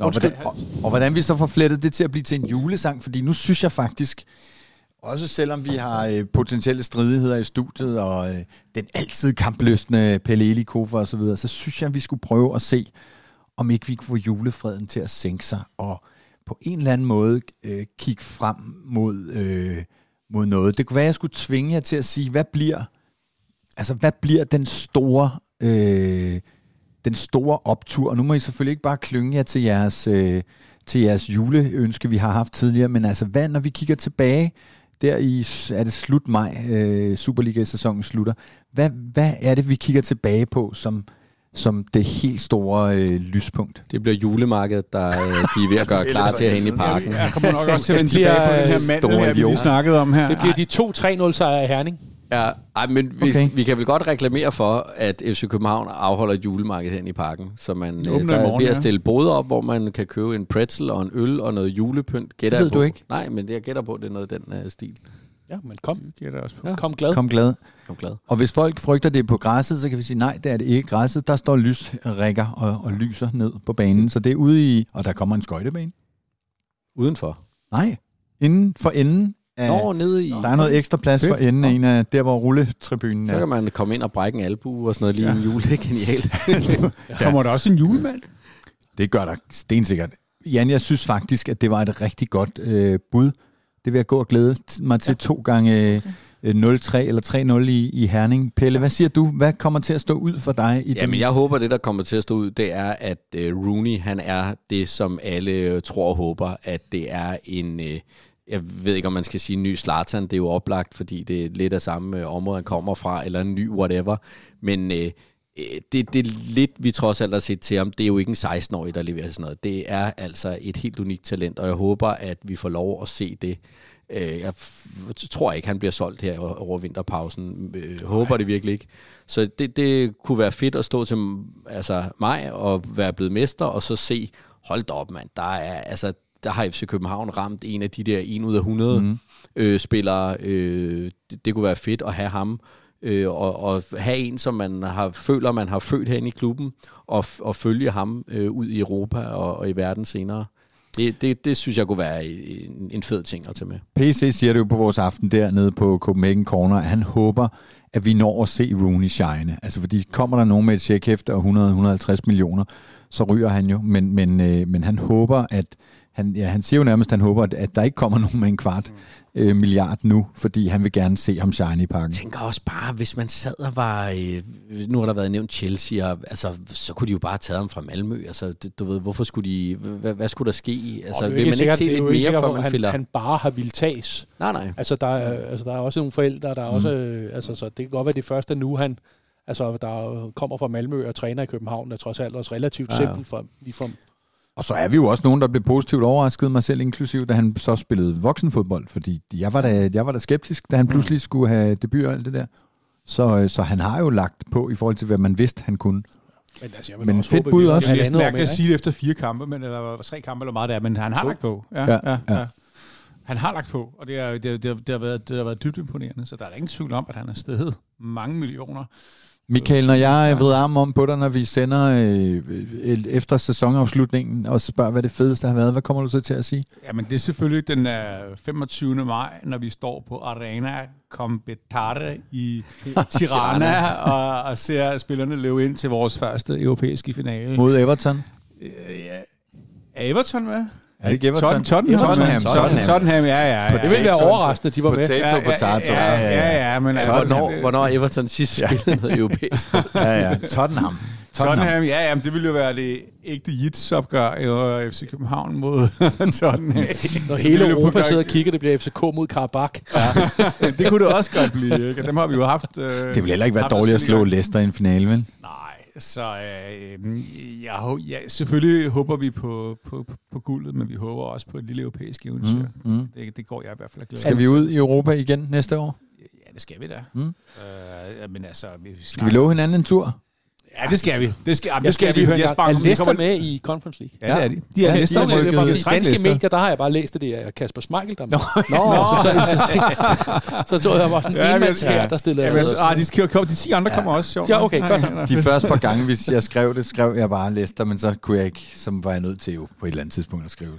Nå, hvordan, og, og hvordan vi så får flettet det til at blive til en julesang, fordi nu synes jeg faktisk, også selvom vi har øh, potentielle stridigheder i studiet, og øh, den altid kampløsende Pelle Eli Kofa og så videre, så synes jeg, at vi skulle prøve at se, om ikke vi kunne få julefreden til at sænke sig, og på en eller anden måde øh, kigge frem mod, øh, mod noget. Det kunne være, at jeg skulle tvinge jer til at sige, hvad bliver, altså, hvad bliver den store... Øh, den store optur. Og nu må I selvfølgelig ikke bare klynge jer til jeres, øh, til jeres juleønske, vi har haft tidligere, men altså hvad, når vi kigger tilbage, der i, er det slut maj, øh, Superliga-sæsonen slutter, hvad, hvad er det, vi kigger tilbage på som, som det helt store øh, lyspunkt? Det bliver julemarkedet, der øh, de er ved at gøre klar til at hænge i parken. Jeg kommer nok også til at vende bliver, tilbage på den her øh, mand, store her, vi lige snakkede om her. Det bliver de to 3-0 sejre i Herning. Ja, ej, men vi, Okay. vi kan vel godt reklamere for, at FC København afholder et julemarked hen i parken. Så man øh, der er morgen, ved at ja. stille boder op, hvor man kan købe en pretzel og en øl og noget julepynt. Gætter Det ved på. du ikke. Nej, men det jeg gætter på, det er noget af den uh, stil. Ja, men kom. Det giver det også på. Ja. Kom glad. Kom glad. Er glad. Og hvis folk frygter det på græsset, så kan vi sige, nej, det er det ikke græsset. Der står lysrækker og, og lyser ned på banen. Så det er ude i, og der kommer en skøjtebane. Udenfor. Nej, inden for enden af... Nå, nede i... Der er noget ekstra plads for enden af en af der, hvor rulletribunen Så er. kan man komme ind og brække en albu og sådan noget lige ja. en jul. Det er genialt. Kommer der også en julemand? Det gør der stensikkert. Jan, jeg synes faktisk, at det var et rigtig godt øh, bud. Det vil jeg gå og glæde mig til ja. to gange øh, 0-3 eller 3-0 i, i Herning. Pelle, hvad siger du? Hvad kommer til at stå ud for dig? I Jamen, jeg håber, det der kommer til at stå ud, det er, at øh, Rooney, han er det, som alle øh, tror og håber, at det er en... Øh, jeg ved ikke, om man skal sige en ny Zlatan, det er jo oplagt, fordi det er lidt af samme øh, område, han kommer fra, eller en ny whatever. Men øh, øh, det, det er lidt, vi trods alt har set til ham. Det er jo ikke en 16-årig, der leverer sådan noget. Det er altså et helt unikt talent, og jeg håber, at vi får lov at se det. Øh, jeg tror ikke, han bliver solgt her over vinterpausen. Øh, håber det virkelig ikke. Så det, det kunne være fedt at stå til altså, mig og være blevet mester, og så se, hold da op mand, der er, altså, der har FC København ramt en af de der 1 ud af 100 mm. øh, spillere. Øh, det, det kunne være fedt at have ham, øh, og, og have en, som man har, føler, man har født herinde i klubben, og, og følge ham øh, ud i Europa og, og i verden senere. Det, det, det synes jeg kunne være en, en fed ting at tage med. PC siger det jo på vores aften dernede på Copenhagen Corner, at han håber, at vi når at se Rooney shine. Altså fordi kommer der nogen med et checkhæfte og 100-150 millioner, så ryger han jo. Men, men, øh, men han håber, at han, ja, han siger jo nærmest, at han håber, at, at der ikke kommer nogen med en kvart øh, milliard nu, fordi han vil gerne se ham shine i parken. Jeg tænker også bare, hvis man sad og var... Øh, nu har der været nævnt Chelsea, og, altså, så kunne de jo bare have taget ham fra Malmø. Altså, du ved, hvorfor skulle de... Hvad, hvad skulle der ske? Altså, vil man ikke sikkert- se lidt mere, sikkert, hvor man han, fælder... han bare har ville tages. Nej, nej. Altså, der er, altså, der er også nogle forældre, der er også... Øh, altså, så det kan godt være det første nu, han... Altså, der kommer fra Malmø og træner i København, er trods alt også relativt Ja, ja, ja. simpelt for lige for Og så er vi jo også nogen, der blev positivt overrasket, mig selv inklusiv, da han så spillede voksenfodbold, fordi jeg var da, jeg var da skeptisk, da han pludselig skulle have debut og alt det der. Så, øh, så han har jo lagt på i forhold til, hvad man vidste, han kunne. Men, altså, jeg Men også fedt bud også. Jeg er år næsten mærkeligt mere, at sige det efter fire kampe, men, eller tre kampe, eller meget det er, men han har To. lagt på. Ja, Ja, ja, ja, ja. ja. Han har lagt på, og det, er, det, det, det, har været, det har været dybt imponerende, så der er ingen tvivl om, at han er stedet mange millioner. Michael, når jeg ved armen om på dig, når vi sender øh, øh, efter sæsonafslutningen og spørger, hvad det fedeste har været, hvad kommer du så til at sige? Jamen, det er selvfølgelig den øh, 25. maj, når vi står på Arena Competare i Tirana og, og ser spillerne løbe ind til vores første europæiske finale. Mod Everton? Øh, ja. Er Everton med? Er det ikke Everton? Tottenham. Tottenham. Tottenham. Tottenham, ja, ja. ja. Det ville være overraskende, at de var med. Potato, potato. Ja, ja, ja, ja, men Altså, hvornår, hvornår Everton sidst spillet noget europæisk? Ja, ja. Tottenham. Tottenham. Tottenham, ja, ja, men det ville jo være det ægte Jits-opgør i FC København mod Tottenham. Når hele ville jo på Europa sidder og kigger, det bliver FCK mod Karabakh. det kunne det også godt blive, ikke? Dem har vi jo haft... Øh, Det vil heller ikke være dårligt at slå. Leicester i en finale, vel? Nej, så øh, jeg, hå- ja, selvfølgelig håber vi på, på, på, på guldet, men vi håber også på et lille europæisk eventyr. Mm, mm. Det, det går jeg i hvert fald at glæde Skal vi ud i Europa igen næste år? Ja, det skal vi da. Mm. Øh, men altså, vi Skal vi love hinanden en tur? Ja, det skal vi. Det skal, jamen, Jeg det skal vi, høre fordi jeg sprang... er Leicester med i Conference League? Ja, det er de. De er Okay, Leicester de er I de er danske medier, der har jeg bare læst, at det er Kasper Schmeichel, der er. Nå, Nå. så, så, så tror jeg, var sådan en Ja, enmands her, der stillede altså. ah, de, skal, komme, de 10 andre kommer også, sjovt. Ja, okay, godt så. De første par gange, hvis jeg skrev det, skrev jeg bare Leicester, men så kunne jeg ikke, så var jeg nødt til jo på et eller andet tidspunkt at skrive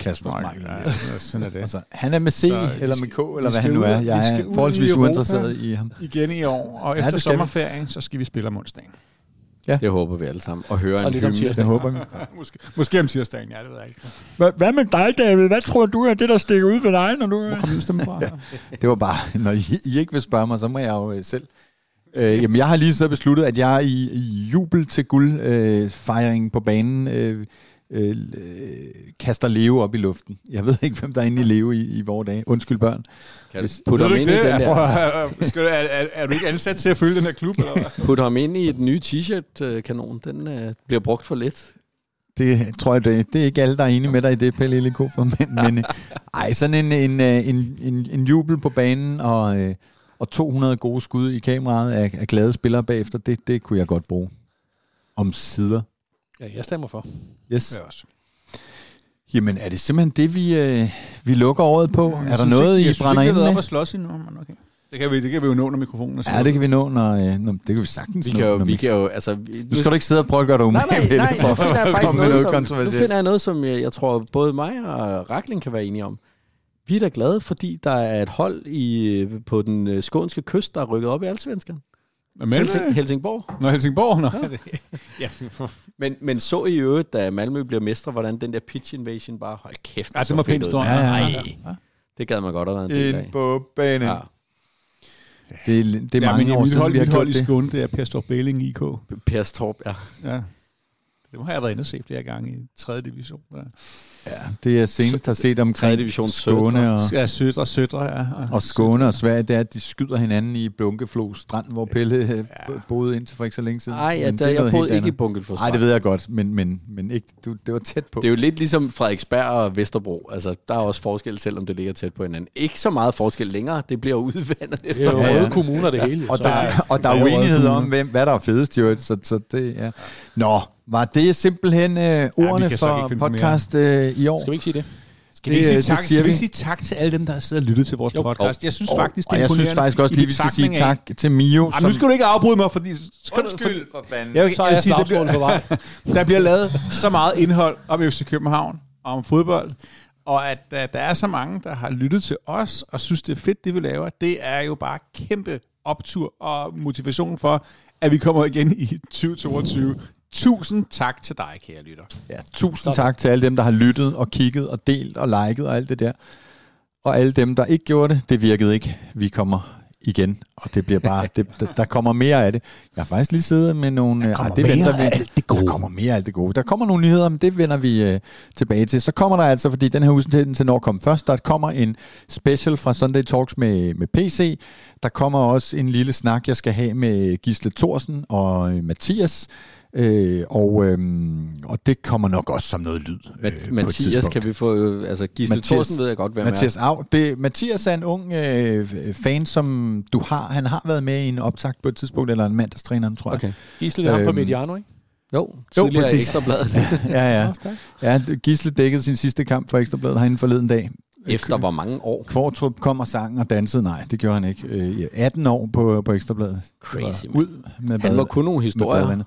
Kasper Schmeichel. Ja, sådan er det. Altså, han er med C Så eller med K, eller hvad han nu er. Jeg er forholdsvis uinteresseret i ham. Igen i år, og Ja, efter det skal vi. sommerferien, så skal vi spille om onsdagen. Det håber vi alle sammen. Og høre Og en lidt om hymne. Det tirsdag. håber vi. Måske, måske om tirsdagen, ja, det ved jeg ikke. Hvad med dig, David? Hvad tror du er det, der stikker ud ved dig, når du... Hvor kom den stemme fra? Det var bare, når I, I ikke vil spørge mig, så må jeg jo øh, selv. Øh, jamen, jeg har lige så besluttet, at jeg i, i jubel til guldfejringen øh, fejringen på banen øh, øh, kaster Leo op i luften. Jeg ved ikke, hvem der er inde i Leo i, i vores dage. Undskyld børn. Kan du putte ham ind i den der? skal du- Er, er, er du ikke ansat til at følge den her klub? Eller hvad? Putte ham ind i et nye t-shirt-kanon. Den øh, bliver brugt for lidt. Det tror jeg, det, det er ikke alle, der er enige med dig i det, Pelle Elikofer, men, men øh, ej, sådan en, en, øh, en, en, en jubel på banen og, øh, og 200 gode skud i kameraet af, af glade spillere bagefter, det, det kunne jeg godt bruge. Om sider. Ja, jeg stemmer for. Yes. Ja, også. Jamen, er det simpelthen det, vi, øh, vi lukker året på? Jeg er der synes noget, ikke, I jeg synes brænder ikke, ind jeg har været med? op og slås endnu, men okay. Det kan vi, det kan vi jo nå, når mikrofonen er Ja, det kan vi nå, når, øh, når det kan vi sagtens Vi nå. kan jo, når vi kan jo, altså... vi- Nu skal du ikke sidde og prøve at gøre dig Nej, umage nej, med nej, det, for nu finder jeg at faktisk komme med noget, som, nu kontroversielt. finder jeg noget, som jeg, jeg tror, både mig og Rakling kan være enige om. Vi er da glade, fordi der er et hold i, på den øh, skånske kyst, der er rykket op i Allsvenskan. Men, Helsing, Helsingborg. Nå, Helsingborg. Nå. Ja. Men, men så i øvrigt, da Malmø bliver mestre, hvordan den der pitch invasion bare, hold kæft, Ja, så det var pænt ud. stort. Ja, ja, ja. Det gad man godt have været en del af. Ind på banen. Ja. Det, er- det er ja, mange men år siden, hold, vi har gjort i det. Skåne, det er Per Stor Bæling IK. Per Storp, ja. Ja. Det har jeg været inde og se flere gange i 3. division. Ja. Ja, det jeg senest har set 3. omkring division Skåne og, Ja, Sødre, Sødre, ja. og Skåne og Sverige, det er, at de skyder hinanden i Bunkeflo Strand, hvor Pelle øh, boede indtil for ikke så længe siden. Ej, ja, der, er jeg boede ikke i bunket for Nej, det ved jeg godt, men, men, men ikke, du, det var tæt på. Det er jo lidt ligesom Frederiksberg og Vesterbro. Altså, der er også forskel, selvom det ligger tæt på hinanden. Ikke så meget forskel længere. Det bliver udvandet Det er jo Ja, ja, ja. røde kommuner, det hele. Og der, og der er der er uenighed om, hvem, hvad der er fedest, jo. Så, så det, ja. Nå, var det simpelthen øh, ordene ikke for podcast øh, i år? Skal vi ikke sige det? Skal vi ikke sige øh, tak, skal vi vi. ikke sige tak til alle dem, der sidder og lyttet til vores Jo. podcast? Jeg synes Og- faktisk, det og er jeg synes faktisk også lige, vi skal sige af- tak til Mio. Ej, nu skal du ikke afbryde mig, fordi... for fanden. Jeg, vil- Så er jeg sige, der slagsmål på bliver, vej. der bliver lavet så meget indhold om FC København og om fodbold, og at uh, der er så mange, der har lyttet til os og synes, det er fedt, det vi laver, det er jo bare kæmpe optur og motivation for, at vi kommer igen i 2022. Tusind tak til dig, kære lytter. Ja, tusind Sådan. tak til alle dem, der har lyttet og kigget og delt og liket og alt det der. Og alle dem, der ikke gjorde det, det virkede ikke. Vi kommer igen, og det bliver bare, det, der, kommer mere af det. Jeg har faktisk lige siddet med nogle... Der kommer det mere venter vi. af alt det gode. Der kommer mere af alt det gode. Der kommer nogle nyheder, men det vender vi øh, tilbage til. Så kommer der altså, fordi den her udsendelse når kom først, der kommer en special fra Sunday Talks med, med PC. Der kommer også en lille snak, jeg skal have med Gisle Thorsen og øh, Mathias. Øh, og, øhm, og det kommer nok også som noget lyd. øh, på et Mathias kan vi få... øh, Altså, Gisle Mathias- Thorsen ved jeg godt, hvem Mathias er. Au. Det, Mathias er en ung øh, fan, som du har. Han har været med i en optakt på et tidspunkt, eller en mandagstræneren, tror jeg. Okay. Gisle, det er ham fra Øhm, Mediano, ikke? Jo, tidligere præcis. ekstrabladet. Ja, ja. ja. Gisle dækkede sin sidste kamp for Ekstrabladet herinde forleden dag. Efter hvor mange år? Kvartrup kom og sang og dansede. Nej, det gjorde han ikke. Øh, 18 år på, på Ekstrabladet. Crazy, Ud med Han bad- må kunne nogle med historier.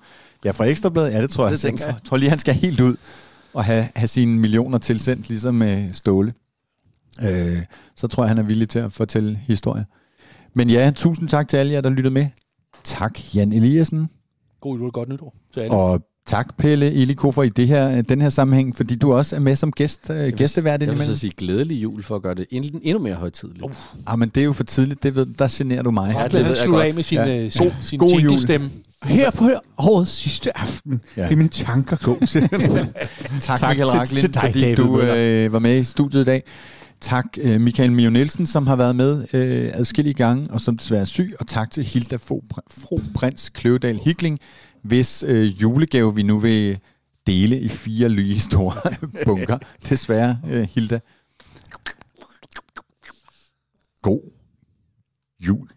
Ja, fra Ekstrabladet, ja, det tror jeg. Det jeg jeg. tror lige, han skal helt ud og have, have sine millioner tilsendt, ligesom med Ståle. Øh, så tror jeg, han er villig til at fortælle historier. Men ja, tusind tak til alle jer, der lyttede med. Tak, Jan Eliassen. God jul og godt nytår til alle. Og tak, Pelle Iliko, for i det her, den her sammenhæng, fordi du også er med som gæst, øh, gæstevært Jeg vil så sige glædelig jul for at gøre det endnu, endnu mere højtidligt. Uh, Ah, men det er jo for tidligt, det ved, der generer du mig. Ja, det han ved jeg godt. af med sin, Ja. øh, sin, God- sin god jul. jingle-stemme. Her på årets sidste aften Ja. vil mine tanker gå til... Tak, Tak Michael til- Raklin, til dig, fordi David du øh, var med i studiet i dag. Tak øh, Michael Mio Nielsen, som har været med øh, adskillige gange, og som desværre er syg. Og tak til Hilda Fro, Prins Kløvedal Hikling, hvis øh, julegave vi nu vil dele i fire lyge store bunker. Desværre, øh, Hilda. God jul.